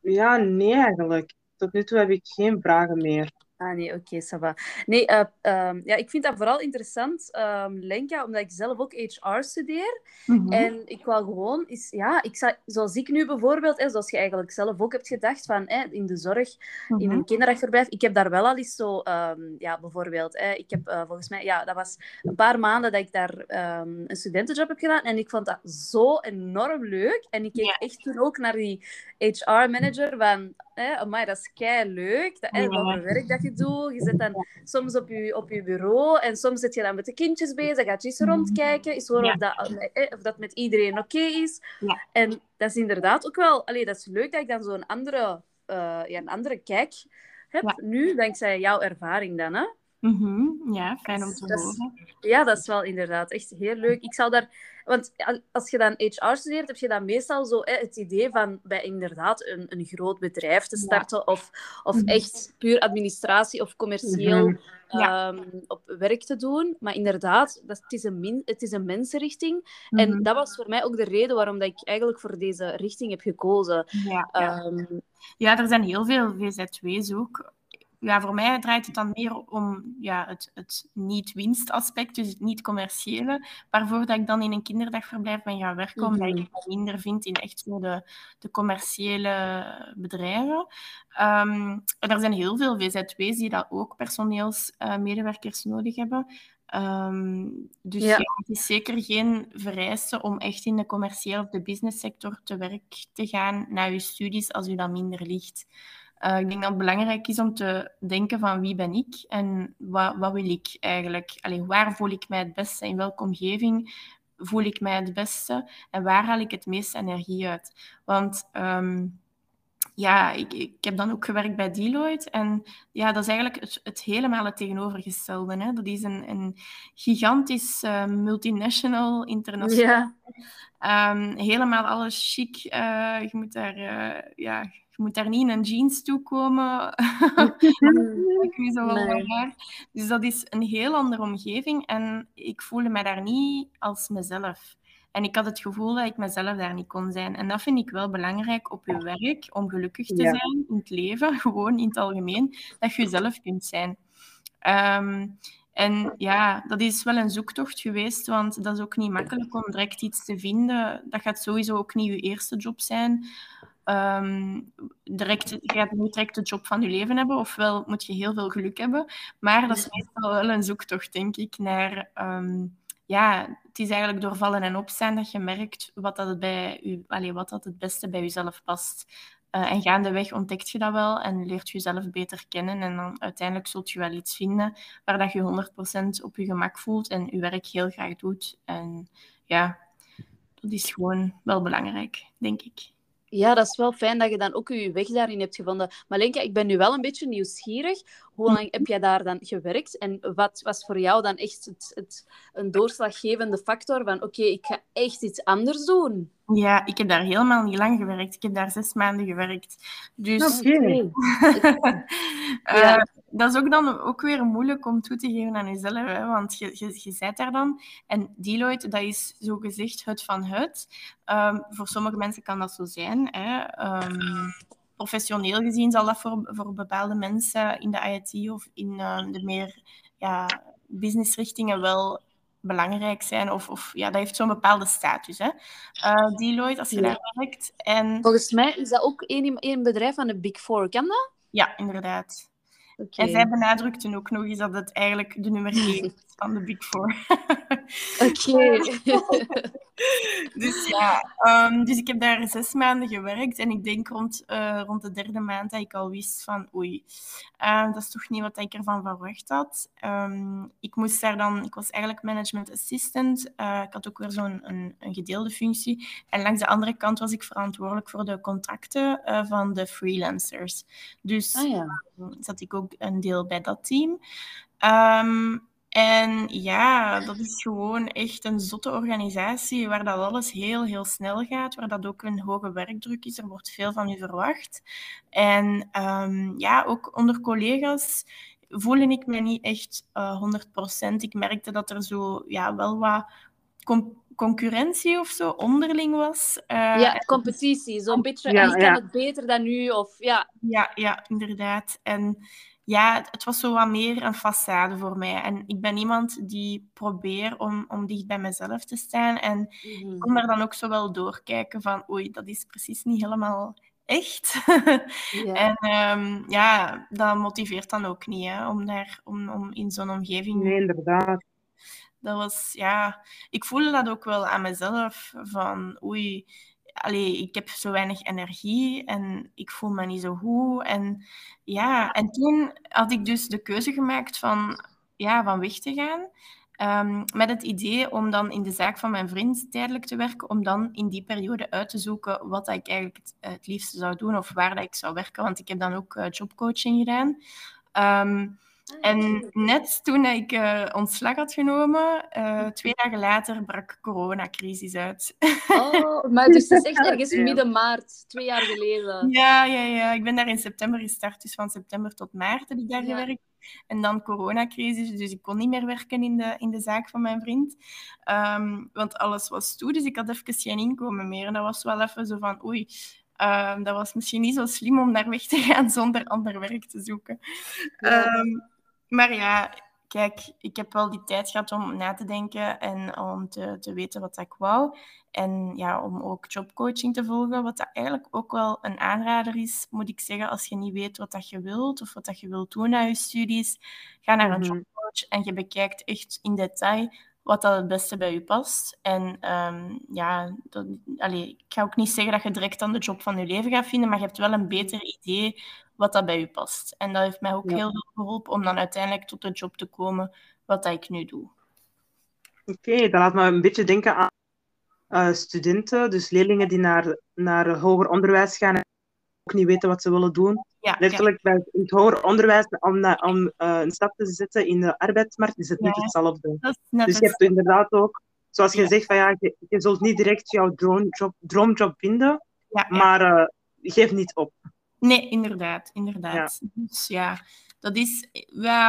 ja, nee, eigenlijk. Tot nu toe heb ik geen vragen meer. Ah, nee, oké, ça va. Nee, eh, ehm, ja, ik vind dat vooral interessant, ehm, Lenka, omdat ik zelf ook HR studeer. Mhm. En ik wou gewoon eens, ja, ik zou, zoals ik nu bijvoorbeeld, hè, zoals je eigenlijk zelf ook hebt gedacht, van hè, in de zorg, in Mhm. een kinderdagverblijf. Ik heb daar wel al eens zo, ehm, ja, bijvoorbeeld, hè, ik heb eh, volgens mij, ja, dat was een paar maanden dat ik daar ehm, een studentenjob heb gedaan. En ik vond dat zo enorm leuk. En ik keek echt toen ook naar die HR-manager van, hè, amai, dat is kei leuk. Dat, hè, Ja. wat voor werk dat je doet. Je zit dan soms op je, op je bureau en soms zit je dan met de kindjes bezig. Gaat je eens rondkijken, eens horen Ja. of, dat, eh, of dat met iedereen oké is. Ja. En dat is inderdaad ook wel... Allee, dat is leuk dat ik dan zo'n andere, eh, ja, een andere kijk heb Ja. nu, dankzij jouw ervaring dan. Hè? Mhm. Ja, fijn om te is- horen. Ja, dat is wel inderdaad echt heel leuk. Ik zou daar... Want al- als je dan HR studeert, heb je dan meestal zo hè, het idee van bij inderdaad een, een groot bedrijf te Ja. starten of, of Mhm. echt puur administratie of commercieel Mhm. Ja. ehm, op werk te doen. Maar inderdaad, dat, het, is een min, het is een mensenrichting. En Mhm. dat was voor mij ook de reden waarom dat ik eigenlijk voor deze richting heb gekozen. Ja, ja. Ehm, Ja, er zijn heel veel VZW's ook. Ja, voor mij draait het dan meer om ja, het, het niet-winstaspect, dus het niet-commerciële, waarvoor dat ik dan in een kinderdagverblijf ben gaan werken, omdat ik Mhm. het minder vind in echt zo de, de commerciële bedrijven. Ehm, en er zijn heel veel VZW's die dat ook personeelsmedewerkers nodig hebben. Ehm, dus Ja. ja. het is zeker geen vereiste om echt in de commerciële of de businesssector te werk te gaan na je studies als u dat minder ligt. Eh, ik denk dat het belangrijk is om te denken van wie ben ik en wat, wat wil ik eigenlijk? Allee, waar voel ik mij het beste? In welke omgeving voel ik mij het beste? En waar haal ik het meeste energie uit? Want ehm, ja, ik, ik heb dan ook gewerkt bij Deloitte. En ja, dat is eigenlijk het, het helemaal het tegenovergestelde. Hè? Dat is een, een gigantisch eh, multinational, internationaal. ja. Ehm, helemaal alles chic. eh, je, moet daar, ja, je moet daar niet in een jeans toekomen. ik weet zo wel Nee. Dus dat is een heel andere omgeving. En ik voelde me daar niet als mezelf. En ik had het gevoel dat ik mezelf daar niet kon zijn. En dat vind ik wel belangrijk op je werk, om gelukkig te Ja. zijn in het leven, gewoon in het algemeen, dat je jezelf kunt zijn. Ehm, en ja, dat is wel een zoektocht geweest, want dat is ook niet makkelijk om direct iets te vinden. Dat gaat sowieso ook niet je eerste job zijn. Ehm, direct, je gaat niet direct de job van je leven hebben, ofwel moet je heel veel geluk hebben. Maar dat is meestal wel een zoektocht, denk ik, naar... ehm, ja, het is eigenlijk door vallen en opstaan dat je merkt wat, dat het, bij u, allez, wat dat het beste bij jezelf past. Uh, en gaandeweg ontdekt je dat wel en leert je jezelf beter kennen. En dan uiteindelijk zult je wel iets vinden waar dat je 100% op je gemak voelt en je werk heel graag doet. En ja, dat is gewoon wel belangrijk, denk ik. Ja, dat is wel fijn dat je dan ook je weg daarin hebt gevonden. Maar Lenka, ik ben nu wel een beetje nieuwsgierig. Hoe lang heb jij daar dan gewerkt? En wat was voor jou dan echt het, het een doorslaggevende factor van oké, ik ga echt iets anders doen? Ja, ik heb daar helemaal niet lang gewerkt. Ik heb daar zes maanden gewerkt. Dus Oké. eh, Ja. dat is ook dan ook weer moeilijk om toe te geven aan jezelf. Hè? Want je, je, je zit daar dan. En Deloitte, dat is zogezegd het van het. Ehm, voor sommige mensen kan dat zo zijn. Hè? Ehm, professioneel gezien zal dat voor, voor bepaalde mensen in de IIT of in eh, de meer ja, businessrichtingen wel belangrijk zijn. Of, of ja, dat heeft zo'n bepaalde status. Hè? Eh, Deloitte, als je Ja. daar werkt. En Volgens mij is dat ook één, één bedrijf van de Big Four. Kan dat? ja, inderdaad. En zij benadrukten ook nog eens dat het eigenlijk de nummer 1 is van de Big Four. Oké. dus ja, ehm, dus ik heb daar zes maanden gewerkt en ik denk rond, eh, rond de derde maand dat ik al wist van oei, eh, dat is toch niet wat ik ervan verwacht had. Ehm, ik moest daar dan, ik was eigenlijk management assistant, Eh, ik had ook weer zo'n een, een gedeelde functie en langs de andere kant was ik verantwoordelijk voor de contracten van de freelancers. Dus Ah ja. zat ik ook een deel bij dat team. Ehm, en ja, dat is gewoon echt een zotte organisatie waar dat alles heel, heel snel gaat, waar dat ook een hoge werkdruk is. Er wordt veel van u verwacht. En ehm, ja, ook onder collega's voelde ik me niet echt eh 100%. Ik merkte dat er zo ja, wel wat con- concurrentie of zo onderling was. Eh, ja, competitie. Zo'n beetje, Ja, ik ja. kan het beter dan u. Of, ja. Ja, ja, inderdaad. En ja, het, het was zo wat meer een façade voor mij. En ik ben iemand die probeert om, om dicht bij mezelf te staan. En ik kon daar dan ook zo wel doorkijken van, oei, dat is precies niet helemaal echt. En ehm, ja, dat motiveert dan ook niet, hè, om, daar, om, om in zo'n omgeving Nee, inderdaad. dat was, ja, ik voelde dat ook wel aan mezelf, van oei, allee, ik heb zo weinig energie en ik voel me niet zo goed. En ja, en toen had ik dus de keuze gemaakt van, ja, van weg te gaan. ehm, met het idee om dan in de zaak van mijn vriend tijdelijk te werken, om dan in die periode uit te zoeken wat ik eigenlijk het, het liefste zou doen of waar dat ik zou werken. Want ik heb dan ook eh, jobcoaching gedaan. Ehm, en net toen ik eh, ontslag had genomen, eh, twee dagen later brak coronacrisis uit. Oh, maar dus het is echt ergens midden maart, twee jaar geleden. ja, ja, ja. Ik ben daar in september gestart, dus van september tot maart heb ik daar Ja. gewerkt. En dan coronacrisis, dus ik kon niet meer werken in de, in de zaak van mijn vriend. Ehm, want alles was toe, dus ik had even geen inkomen meer. En dat was wel even zo van, oei, ehm, dat was misschien niet zo slim om daar weg te gaan zonder ander werk te zoeken. Ja. Maar ja, kijk, ik heb wel die tijd gehad om na te denken en om te, te weten wat ik wou. En ja, om ook jobcoaching te volgen, wat dat eigenlijk ook wel een aanrader is, moet ik zeggen, als je niet weet wat dat je wilt of wat dat je wilt doen na je studies, ga naar een Mhm. jobcoach en je bekijkt echt in detail wat dat het beste bij je past. En ehm, ja, dat, allee, ik ga ook niet zeggen dat je direct dan de job van je leven gaat vinden, maar je hebt wel een beter idee wat dat bij je past. En dat heeft mij ook Ja. heel veel geholpen om dan uiteindelijk tot de job te komen wat dat ik nu doe. Oké, dat laat me een beetje denken aan eh, studenten, dus leerlingen die naar, naar hoger onderwijs gaan en ook niet weten wat ze willen doen. Ja, Letterlijk bij in het hoger onderwijs, om, om eh, een stap te zetten in de arbeidsmarkt, is het niet hetzelfde. dat is net Dus je hebt inderdaad ook, zoals je zegt, van, ja, je, je zult niet direct jouw droomjob, droomjob vinden, maar eh, geef niet op. Nee, inderdaad, inderdaad. Dus ja, dat is,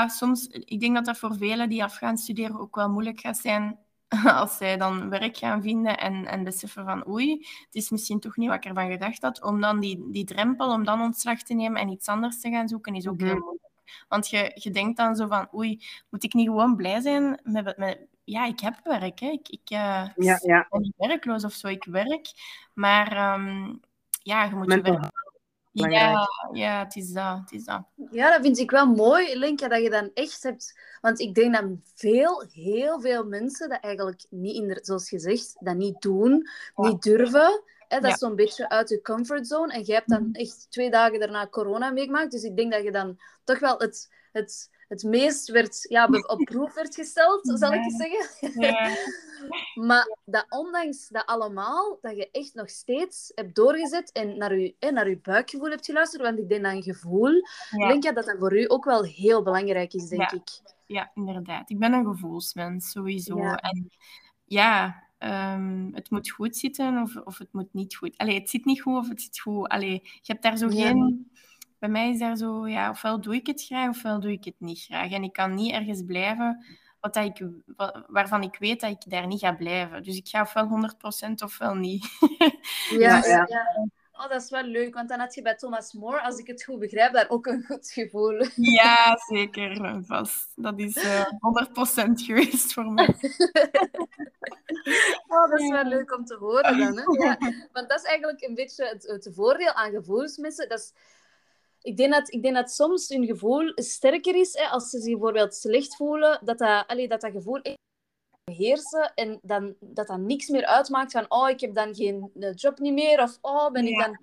soms, ik denk dat dat voor velen die af gaan studeren ook wel moeilijk gaat zijn als zij dan werk gaan vinden en, en beseffen van oei, het is misschien toch niet wat ik ervan gedacht had, om dan die, die drempel, om dan ontslag te nemen en iets anders te gaan zoeken, is ook heel Mhm. moeilijk. Want je, je denkt dan zo van oei, moet ik niet gewoon blij zijn met, met ja, ik heb werk, hè. Ik, ik, eh, Ja, ja. ben niet werkloos of zo, ik werk, maar ehm, ja, je moet je werk belangrijk. ja, ja, het is dat. Het is dat. Ja, dat vind ik wel mooi, Linka, dat je dan echt hebt... Want ik denk dat veel, heel veel mensen dat eigenlijk niet, in de, zoals gezegd, dat niet doen, Ja. niet durven. Hè, dat Ja. is zo'n beetje uit je comfortzone. En jij hebt dan echt twee dagen daarna corona meegemaakt. Dus ik denk dat je dan toch wel het, het, het meest werd, ja, op proef werd gesteld, zal ik zeggen. Ja. maar dat ondanks dat allemaal, dat je echt nog steeds hebt doorgezet en naar je, naar je buikgevoel hebt geluisterd. Want ik denk dat een gevoel, ja. denk ik dat dat voor u ook wel heel belangrijk is, denk ik. Ja, inderdaad. Ik ben een gevoelsmens, sowieso. En ja, um, het moet goed zitten of, of het moet niet goed. Allee, het zit niet goed of het zit goed. Allee, je hebt daar zo geen... Bij mij is daar zo, ja, ofwel doe ik het graag ofwel doe ik het niet graag. En ik kan niet ergens blijven wat dat ik, waarvan ik weet dat ik daar niet ga blijven. Dus ik ga ofwel 100% ofwel niet. ja, ja. Oh, dat is wel leuk, want dan had je bij Thomas More, als ik het goed begrijp, daar ook een goed gevoel. Ja, zeker. Vast. Dat is uh, eh, 100% geweest voor mij. oh, dat is wel leuk om te horen dan. Hè? Ja. Want dat is eigenlijk een beetje het, het voordeel aan gevoelsmissen. Dat is, ik, denk dat, ik denk dat soms hun gevoel sterker is hè, als ze zich bijvoorbeeld slecht voelen, dat dat, allee, dat, dat gevoel beheersen en dan, dat dat niks meer uitmaakt van oh, ik heb dan geen eh, job niet meer of oh, ben ik dan...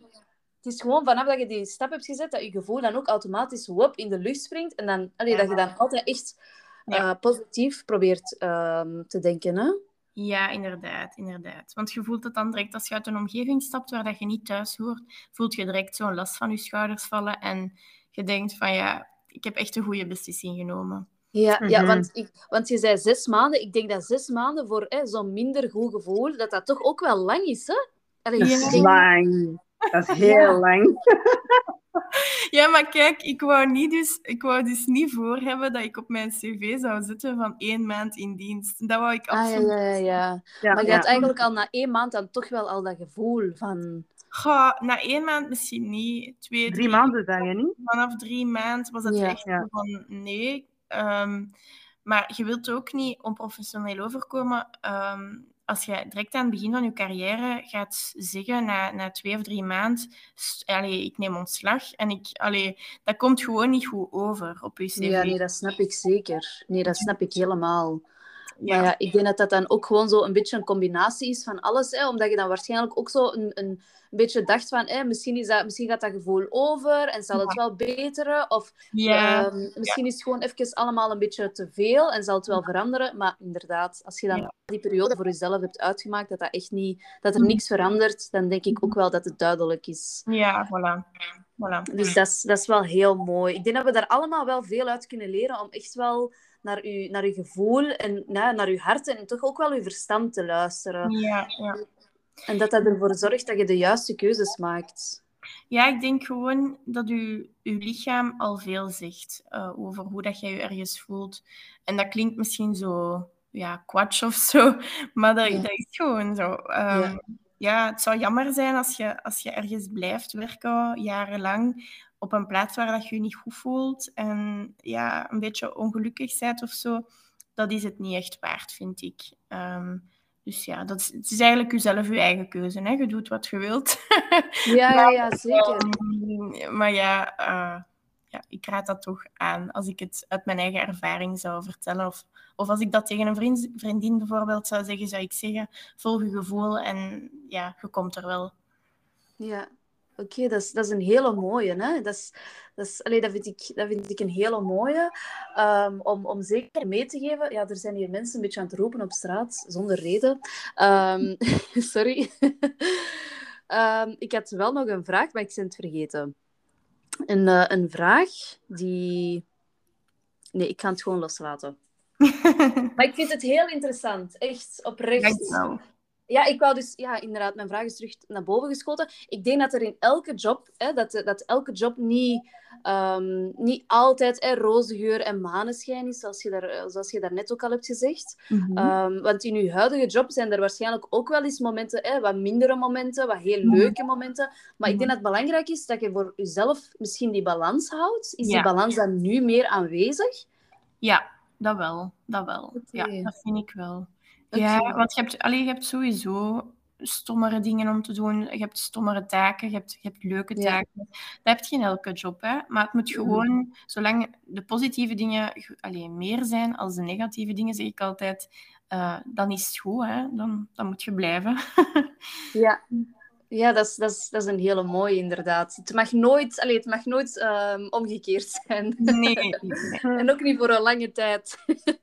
Het is gewoon vanaf dat je die stap hebt gezet, dat je gevoel dan ook automatisch wop in de lucht springt en dan, allee, dat je dan altijd echt uh, positief probeert uh, te denken. Hè? Ja, inderdaad, inderdaad. Want je voelt het dan direct als je uit een omgeving stapt waar dat je niet thuis hoort, voelt je direct zo'n last van je schouders vallen en je denkt van ja, ik heb echt een goede beslissing genomen. Ja, ja mhm. want, ik, want je zei zes maanden. Ik denk dat zes maanden voor zo'n minder goed gevoel, dat dat toch ook wel lang is, hè? Allee, dat is lang. Dat is heel lang. Ja, maar kijk, ik wou, niet dus, ik wou dus niet voor hebben dat ik op mijn cv zou zitten van één maand in dienst. Dat wou ik absoluut. Ah, ja, ja, ja. ja. maar je had eigenlijk al na één maand dan toch wel al dat gevoel van... Goh, na één maand misschien niet. Twee, drie, maanden, zeg je niet? Vanaf drie maanden was het echt van nee, Ehm, maar je wilt ook niet onprofessioneel overkomen um, als je direct aan het begin van je carrière gaat zeggen, na, na twee of drie maanden, allee, ik neem ontslag. En ik, allee, dat komt gewoon niet goed over op je cv. Ja, nee, dat snap ik zeker. Nee, dat snap ik helemaal. Ja. Maar ja, ik denk dat dat dan ook gewoon zo een beetje een combinatie is van alles. Hè, omdat je dan waarschijnlijk ook zo een, een, beetje dacht van, hè, misschien, is dat, misschien gaat dat gevoel over en zal het wel beteren. Of ja. Ehm, misschien is het gewoon even allemaal een beetje te veel en zal het wel veranderen. Maar inderdaad, als je dan die periode voor jezelf hebt uitgemaakt, dat, dat, echt niet, dat er niks verandert, dan denk ik ook wel dat het duidelijk is. Ja, voilà. voilà. Dus dat is, dat is wel heel mooi. Ik denk dat we daar allemaal wel veel uit kunnen leren om echt wel naar uw, naar uw gevoel en ja, naar uw hart en toch ook wel uw verstand te luisteren. Ja, ja. En dat dat ervoor zorgt dat je de juiste keuzes maakt. Ja, ik denk gewoon dat u, uw lichaam al veel zegt uh, over hoe dat jij je ergens voelt. En dat klinkt misschien zo ja, kwatsch of zo, maar dat, dat is gewoon zo. Um, ja. ja. het zou jammer zijn als je, als je ergens blijft werken jarenlang op een plaats waar dat je je niet goed voelt en ja, een beetje ongelukkig bent of zo, dat is het niet echt waard, vind ik. Um, dus ja, dat is, het is eigenlijk jezelf je eigen keuze. Hè? Je doet wat je wilt. Ja, ja, ja zeker. Um, maar ja, uh, ja, ik raad dat toch aan als ik het uit mijn eigen ervaring zou vertellen. Of, of als ik dat tegen een vriend, vriendin bijvoorbeeld zou zeggen, zou ik zeggen, volg je gevoel en ja, je komt er wel. Ja, Oké, dat, is, dat is een hele mooie. Hè? Dat, is, dat, is, allee, dat, vind ik, dat vind ik een hele mooie. Um, om, om zeker mee te geven. Ja, er zijn hier mensen een beetje aan het roepen op straat, zonder reden. Um, sorry. um, ik had wel nog een vraag, maar ik ben het vergeten. Een, uh, een vraag die... Nee, ik ga het gewoon loslaten. maar ik vind het heel interessant. Echt oprecht. Ja, ik wou dus, ja, inderdaad, mijn vraag is terug naar boven geschoten. Ik denk dat er in elke job, hè, dat, dat elke job niet, um, niet altijd hè, roze geur en maneschijn is, zoals je, daar, zoals je daarnet ook al hebt gezegd. Mm -hmm. want in je huidige job zijn er waarschijnlijk ook wel eens momenten, hè, wat mindere momenten, wat heel mhm. leuke momenten. Maar ik denk mhm. dat het belangrijk is dat je voor jezelf misschien die balans houdt. Is die balans dan nu meer aanwezig? Ja, dat wel. Dat wel. Ja, dat vind ik wel. Ja, want je hebt, allee, je hebt sowieso stommere dingen om te doen. Je hebt stommere taken, je hebt, je hebt leuke taken. Dat heb je in elke job. Hè? Maar het moet gewoon, zolang de positieve dingen alleen meer zijn als de negatieve dingen, zeg ik altijd, uh, dan is het goed. Hè? Dan, dan moet je blijven. ja. Ja, dat is, dat, is, dat is een hele mooie, inderdaad. Het mag nooit, allez, het mag nooit um, omgekeerd zijn. Nee, en ook niet voor een lange tijd.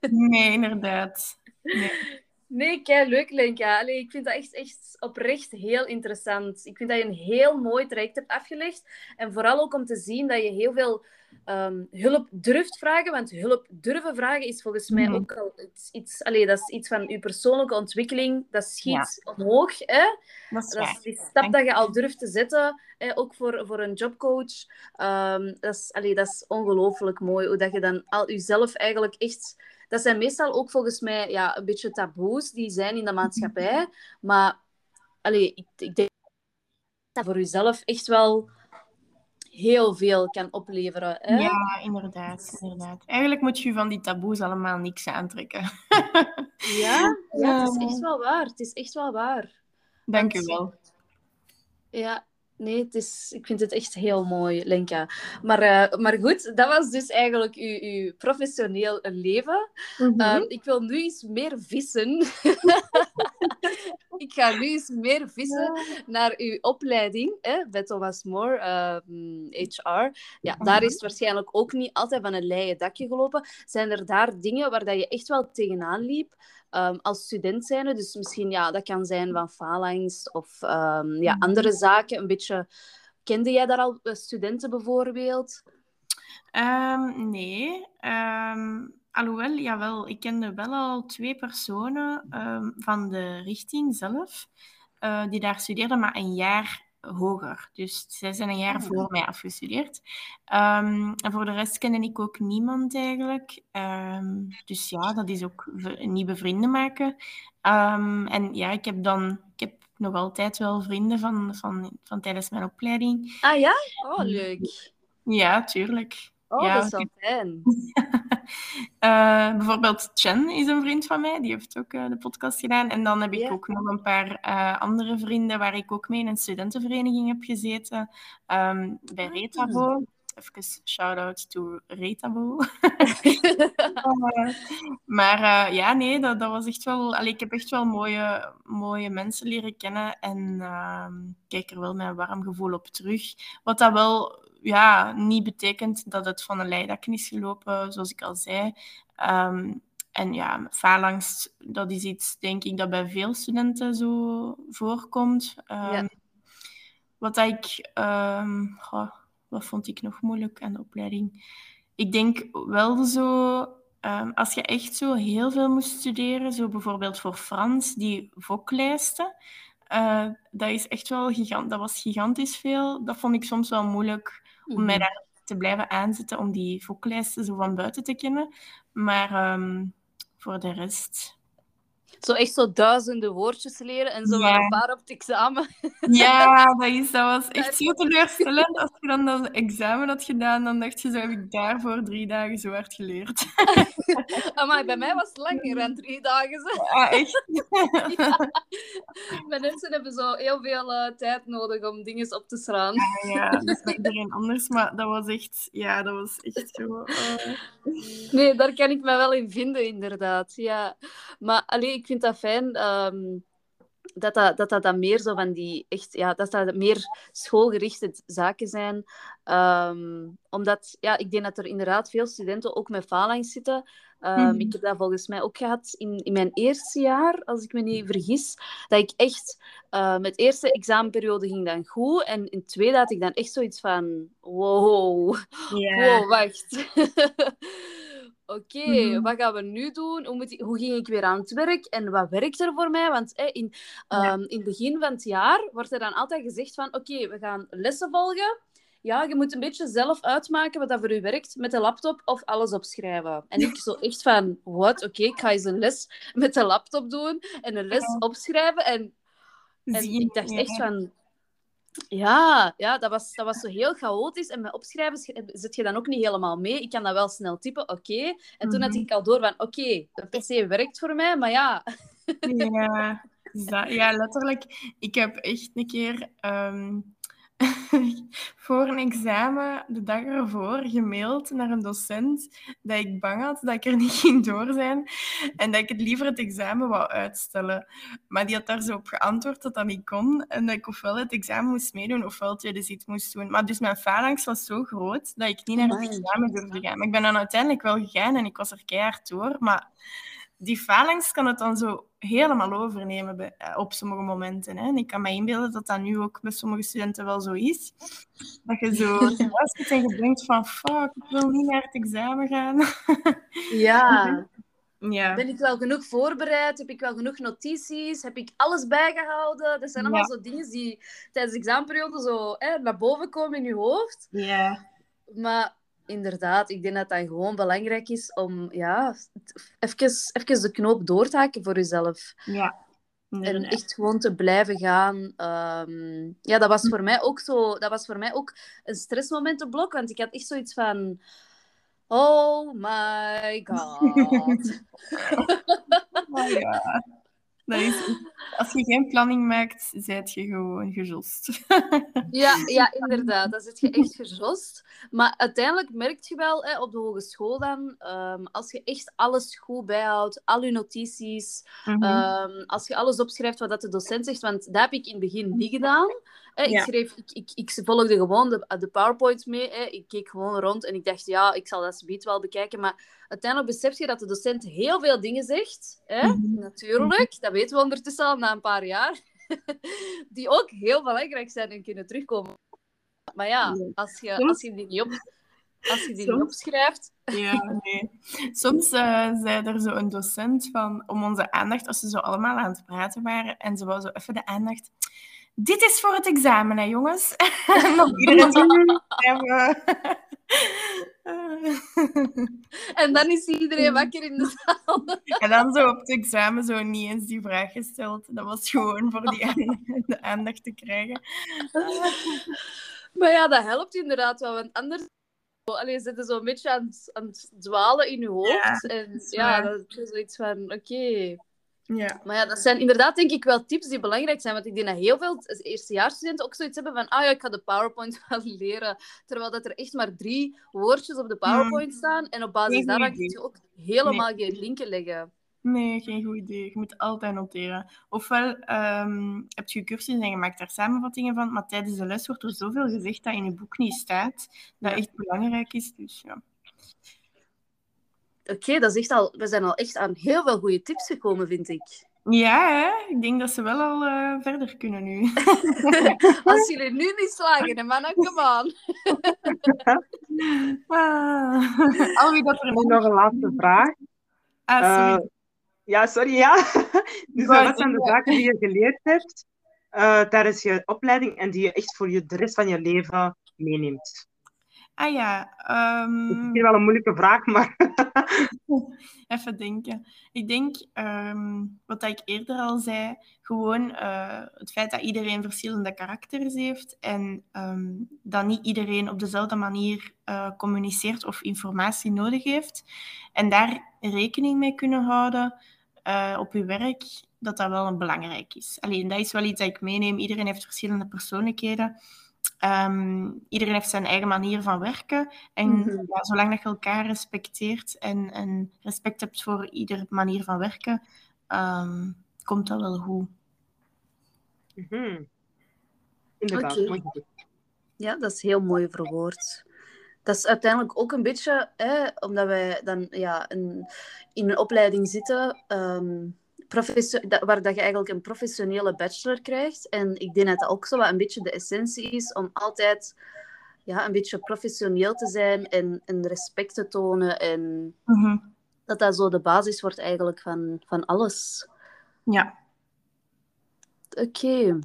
nee, inderdaad. Nee. Nee, kei leuk, Lenka. Allee, ik vind dat echt, echt oprecht heel interessant. Ik vind dat je een heel mooi traject hebt afgelegd. En vooral ook om te zien dat je heel veel um, hulp durft vragen. Want hulp durven vragen is volgens mij Mhm. ook al iets, iets... Allee, dat is iets van je persoonlijke ontwikkeling. Dat schiet omhoog, hè? Dat is Dat is waar. die stap dat je al durft te zetten, hè, ook voor, voor een jobcoach. Ehm, dat, is, allee, dat is ongelooflijk mooi, hoe dat je dan al jezelf eigenlijk echt... Dat zijn meestal ook volgens mij ja, een beetje taboes die zijn in de maatschappij. Maar allee, ik, ik denk dat voor jezelf echt wel heel veel kan opleveren. Hè? Ja, inderdaad, inderdaad. Eigenlijk moet je van die taboes allemaal niks aantrekken. ja, ja, het is echt wel waar. Het is echt wel waar. Dank u Want- wel. Ja, nee, het is, ik vind het echt heel mooi, Lenka. Maar, eh, maar goed, dat was dus eigenlijk uw, uw professioneel leven. Mhm. Ehm, ik wil nu eens meer vissen. ik ga nu eens meer vissen naar uw opleiding hè, bij Thomas More, ehm, HR. Ja, daar is het waarschijnlijk ook niet altijd van een leien dakje gelopen. Zijn er daar dingen waar dat je echt wel tegenaan liep? Ehm, als student zijnde, dus misschien ja, dat kan zijn van faalangst of ehm, ja, Mhm. andere zaken. Een beetje, kende jij daar al eh, studenten bijvoorbeeld? Ehm, nee. Alhoewel, jawel, ik kende wel al twee personen van de richting zelf, eh, die daar studeerden, maar een jaar hoger. Dus zij zijn een jaar Ah. voor mij afgestudeerd. Ehm, en voor de rest kende ik ook niemand eigenlijk. Ehm, dus ja, dat is ook nieuwe vrienden maken. Ehm, en ja, ik heb dan... Ik heb nog altijd wel vrienden van, van, van tijdens mijn opleiding. Ah ja? Oh, leuk. Ja, tuurlijk. Oh, Ja, dat is wel fijn. Eh, bijvoorbeeld Chen is een vriend van mij, die heeft ook eh, de podcast gedaan. En dan heb ik Ja. ook nog een paar eh, andere vrienden waar ik ook mee in een studentenvereniging heb gezeten. Ehm, bij Ah. Retabo. Even shout-out to Retabo. Maar ja, nee, dat, dat was echt wel... Allee, ik heb echt wel mooie, mooie mensen leren kennen en ehm, kijk er wel met een warm gevoel op terug. Wat dat wel ja, niet betekent dat het van een leidakje is gelopen, zoals ik al zei. Ehm, en ja, faalangst, dat is iets, denk ik, dat bij veel studenten zo voorkomt. Ehm, Ja. Wat ik... ehm, goh, wat vond ik nog moeilijk aan de opleiding? Ik denk wel zo... als je echt zo heel veel moest studeren, zo bijvoorbeeld voor Frans, die VOC-lijsten, eh, dat is echt wel gigant, dat was gigantisch veel. Dat vond ik soms wel moeilijk om mij daar te blijven aanzetten om die VOC-lijsten zo van buiten te kennen. Maar ehm, voor de rest... Zo echt zo duizenden woordjes leren en zo Ja. maar een paar op het examen. Ja, dat, is, dat was echt zo teleurstellend. Als je dan dat examen had gedaan, dan dacht je zo, heb ik daarvoor drie dagen zo hard geleerd. Maar bij mij was het langer dan drie dagen. zo. Ah, echt? Mijn mensen hebben zo heel veel eh, tijd nodig om dingen op te slaan. Ja, dat is bij iedereen anders, maar dat was echt, ja, dat was echt zo... eh. Nee, daar kan ik me wel in vinden, inderdaad. Ja. Maar allee, ik vind dat fijn ehm, dat, dat, dat dat dan meer zo van die echt, ja, dat dat meer schoolgerichte zaken zijn. Ehm, omdat, ja, ik denk dat er inderdaad veel studenten ook met faalangst zitten. Ehm, Mhm. Ik heb dat volgens mij ook gehad in, in mijn eerste jaar, als ik me niet vergis. Dat ik echt, uh, met eerste examenperiode ging dan goed. En in het tweede had ik dan echt zoiets van, wow, wow, wacht. Oké, Mhm. wat gaan we nu doen? Hoe, moet ik- hoe ging ik weer aan het werk? En wat werkt er voor mij? Want in, Ja. ehm, in het begin van het jaar wordt er dan altijd gezegd van... Oké, we gaan lessen volgen. Ja, je moet een beetje zelf uitmaken wat dat voor u werkt met de laptop of alles opschrijven. En ik zo echt van, wat? Oké, ik ga eens een les met de laptop doen en een les opschrijven. En, en ik dacht echt van... Ja, ja dat, was, dat was zo heel chaotisch. En met opschrijven sch- zit je dan ook niet helemaal mee. Ik kan dat wel snel typen, oké. En toen had Mhm. ik al door van, oké, de PC werkt voor mij, maar ja... Ja, dat- ja, letterlijk. Ik heb echt een keer ehm, voor een examen de dag ervoor gemaild naar een docent dat ik bang had dat ik er niet ging door zijn en dat ik het liever het examen wou uitstellen. Maar die had daar zo op geantwoord dat dat niet kon en dat ik ofwel het examen moest meedoen ofwel het tweede zit moest doen. Maar dus mijn faalangst was zo groot dat ik niet naar het examen durfde gaan. Maar ik ben dan uiteindelijk wel gegaan en ik was er keihard door, maar die falings kan het dan zo helemaal overnemen bij, eh, op sommige momenten. Hè. En ik kan me inbeelden dat dat nu ook bij sommige studenten wel zo is. Dat je zo zit en je denkt van fuck, ik wil niet naar het examen gaan. Ja. ja. Ben ik wel genoeg voorbereid? Heb ik wel genoeg notities? Heb ik alles bijgehouden? Dat zijn allemaal zo dingen die tijdens de examenperiode zo hè, naar boven komen in je hoofd. Ja. Maar inderdaad, ik denk dat dat gewoon belangrijk is om ja, even, even de knoop door te haken voor jezelf. Ja. En echt gewoon te blijven gaan. Ehm, ja, dat was voor mij ook zo. Dat was voor mij ook een stressmomentenblok. Want ik had echt zoiets van. Oh my god. oh. Dat is, als je geen planning maakt, zijt je gewoon gejost. ja, ja, inderdaad. Dan zit je echt gejost. Maar uiteindelijk merk je wel hè, op de hogeschool dan, um, als je echt alles goed bijhoudt, al je notities, mhm. ehm, als je alles opschrijft wat dat de docent zegt, want dat heb ik in het begin niet gedaan. Hè, ik, schreef, ik, ik, ik volgde gewoon de, de PowerPoint mee. Ik keek gewoon rond en ik dacht, ja, ik zal dat subiet wel bekijken. Maar uiteindelijk besef je dat de docent heel veel dingen zegt. Mhm. Natuurlijk, dat weten we ondertussen al na een paar jaar. die ook heel belangrijk zijn en kunnen terugkomen. Maar ja, als je, als je die niet op... Als je die niet opschrijft. Ja, nee. Soms uh, zei er zo een docent van om onze aandacht, als ze zo allemaal aan het praten waren, en ze wou zo even de aandacht dit is voor het examen, hè, jongens. Nog iedereen En dan is iedereen wakker in de zaal. En dan zo op het examen zo niet eens die vraag gesteld. Dat was gewoon voor die de aandacht te krijgen. Maar ja, dat helpt inderdaad wel, want anders Allee, zitten zo een beetje aan, aan het dwalen in je hoofd. Ja, en ja, dan is zoiets van, oké, ja. Maar ja, dat zijn inderdaad denk ik wel tips die belangrijk zijn. Want ik denk dat heel veel eerstejaarsstudenten ook zoiets hebben van ah ja, ik ga de PowerPoint wel leren. Terwijl dat er echt maar drie woordjes op de PowerPoint mm. staan. En op basis daarvan kun je ook helemaal geen linken leggen. Nee, geen goed idee. Je moet altijd noteren. Ofwel um, heb je cursus en je maakt daar samenvattingen van, maar tijdens de les wordt er zoveel gezegd dat in je boek niet staat, dat echt belangrijk is. Dus ja. Oké, dat is echt al, we zijn al echt aan heel veel goede tips gekomen, vind ik. Ja, hè? ik denk dat ze wel al uh, verder kunnen nu. Als jullie nu niet slagen, dan man, come on. ah. Alwie, dat er nog een laatste vraag. Ah, sorry. Uh, ja, sorry, ja. dus wat zijn de zaken die je geleerd hebt uh, tijdens je opleiding en die je echt voor je, de rest van je leven meeneemt? Ah ja. Um... Het is wel een moeilijke vraag, maar... Even denken. Ik denk, um, wat ik eerder al zei, gewoon uh, het feit dat iedereen verschillende karakters heeft en um, dat niet iedereen op dezelfde manier uh, communiceert of informatie nodig heeft. En daar rekening mee kunnen houden uh, op je werk, dat dat wel belangrijk is. Alleen, dat is wel iets dat ik meeneem. Iedereen heeft verschillende persoonlijkheden. Um, iedereen heeft zijn eigen manier van werken. En mm -hmm. ja, zolang dat je elkaar respecteert en, en, respect hebt voor ieder manier van werken, um, komt dat wel goed. Mm -hmm. Inderdaad, okay. Ja, dat is heel mooi verwoord. Dat is uiteindelijk ook een beetje, hè, omdat wij dan ja, een, in een opleiding zitten. Um, waar dat je eigenlijk een professionele bachelor krijgt. En ik denk dat dat ook zo wat een beetje de essentie is om altijd ja, een beetje professioneel te zijn en, en respect te tonen. En mhm. dat dat zo de basis wordt eigenlijk van, van alles. Ja. Oké. Okay.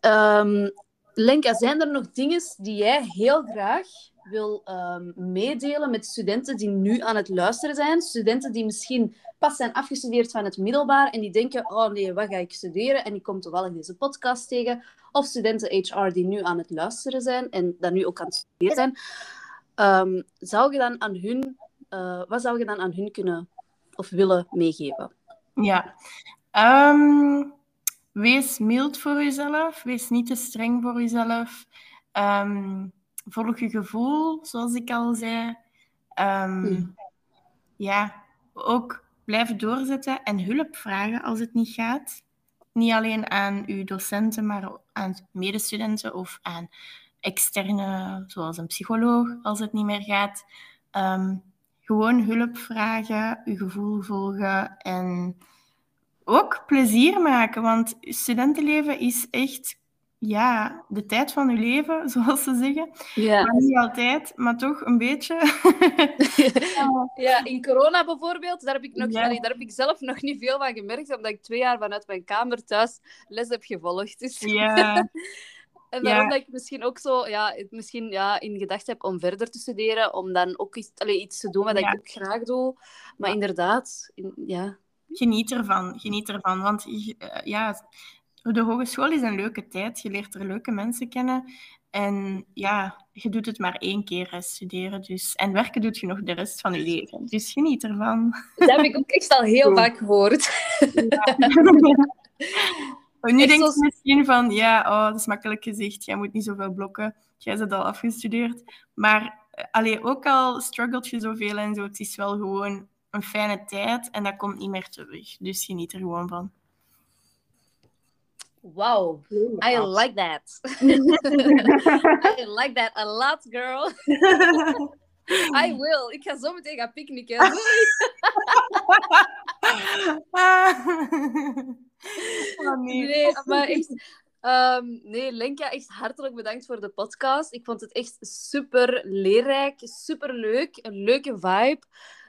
Ehm, Lenka, zijn er nog dingen die jij heel graag wil um, meedelen met studenten die nu aan het luisteren zijn? Studenten die misschien pas zijn afgestudeerd van het middelbaar en die denken, oh nee, wat ga ik studeren? En ik kom toevallig deze podcast tegen. Of studenten HR die nu aan het luisteren zijn en dat nu ook aan het studeren zijn. Um, zou je dan aan hun, uh, wat zou je dan aan hun kunnen of willen meegeven? Ja, um, wees mild voor jezelf. Wees niet te streng voor jezelf. Ehm, volg je gevoel, zoals ik al zei. Ehm, Hmm. Ja, ook blijven doorzetten en hulp vragen als het niet gaat. Niet alleen aan uw docenten, maar aan medestudenten of aan externe, zoals een psycholoog, als het niet meer gaat. Ehm, gewoon hulp vragen, uw gevoel volgen en ook plezier maken. Want studentenleven is echt ja, de tijd van uw leven, zoals ze zeggen. Ja. Maar niet altijd, maar toch een beetje. ja, in corona bijvoorbeeld, daar heb, ik nog, Ja. allee, daar heb ik zelf nog niet veel van gemerkt, omdat ik twee jaar vanuit mijn kamer thuis les heb gevolgd. Dus. ja, En daarom Ja. dat ik misschien ook zo ja, misschien, ja, in gedachten heb om verder te studeren, om dan ook iets, allee, iets te doen wat ik ook graag doe. Maar inderdaad, in- ja. geniet ervan. Geniet ervan. Want eh, ja, de hogeschool is een leuke tijd. Je leert er leuke mensen kennen. En ja, je doet het maar één keer, hè, studeren. Dus. En werken doet je nog de rest van je leven. Dus geniet ervan. Dat heb ik ook echt al heel vaak gehoord. nu Echt denk zo- je misschien van, ja, oh, dat is makkelijk gezegd. Jij moet niet zoveel blokken. Jij bent al afgestudeerd. Maar eh, allee, ook al struggelt je zoveel en zo, het is wel gewoon een fijne tijd. En dat komt niet meer terug. Dus geniet er gewoon van. Wow, I like that. I like that a lot, girl. I will. Ik ga zo meteen gaan picknicken. Oh, nee. Nee, maar echt... nee, Lenka, echt hartelijk bedankt voor de podcast. Ik vond het echt super leerrijk, super leuk, een leuke vibe.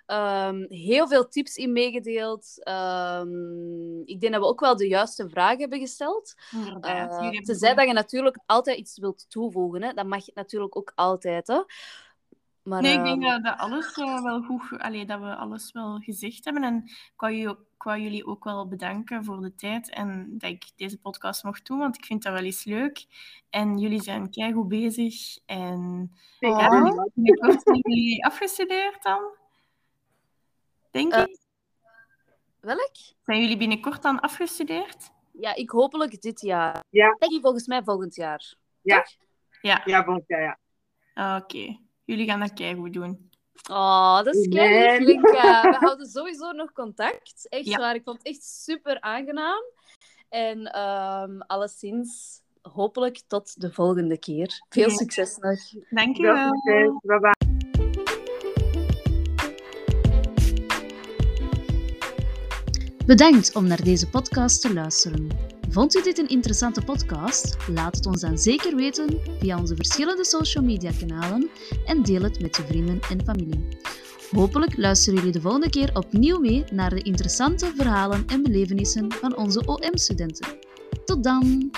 Ehm, heel veel tips in meegedeeld. Ehm, ik denk dat we ook wel de juiste vragen hebben gesteld. Inderdaad. Uh, Jullie hebben tenzij dat je natuurlijk altijd iets wilt toevoegen. Hè. Dat mag je natuurlijk ook altijd. Hè. Maar, Nee, ik denk ehm, dat, dat alles eh, wel goed... Allee, dat we alles wel gezegd hebben. En ik wou, jullie ook, wel bedanken voor de tijd en dat ik deze podcast mocht doen, want ik vind dat wel eens leuk. En jullie zijn keigoed bezig. En Zeker. ja, zijn jullie afgestudeerd dan? Denk Eh, ik. welk? Zijn jullie binnenkort dan afgestudeerd? Ja, ik hopelijk dit jaar. Ja. Denk ik volgens mij volgend jaar. Ja. Toch? Ja, Ja, volgens mij, ja. Oké. Jullie gaan dat keigoed doen. Oh, dat is Nee. kei lief, Linka. We houden sowieso nog contact. Echt Ja. waar. Ik vond het echt super aangenaam. En ehm alleszins, hopelijk tot de volgende keer. Veel Ja. succes nog. Dankjewel. Bye bye. Bedankt om naar deze podcast te luisteren. Vond u dit een interessante podcast? Laat het ons dan zeker weten via onze verschillende social media kanalen en deel het met je vrienden en familie. Hopelijk luisteren jullie de volgende keer opnieuw mee naar de interessante verhalen en belevenissen van onze OM-studenten. Tot dan!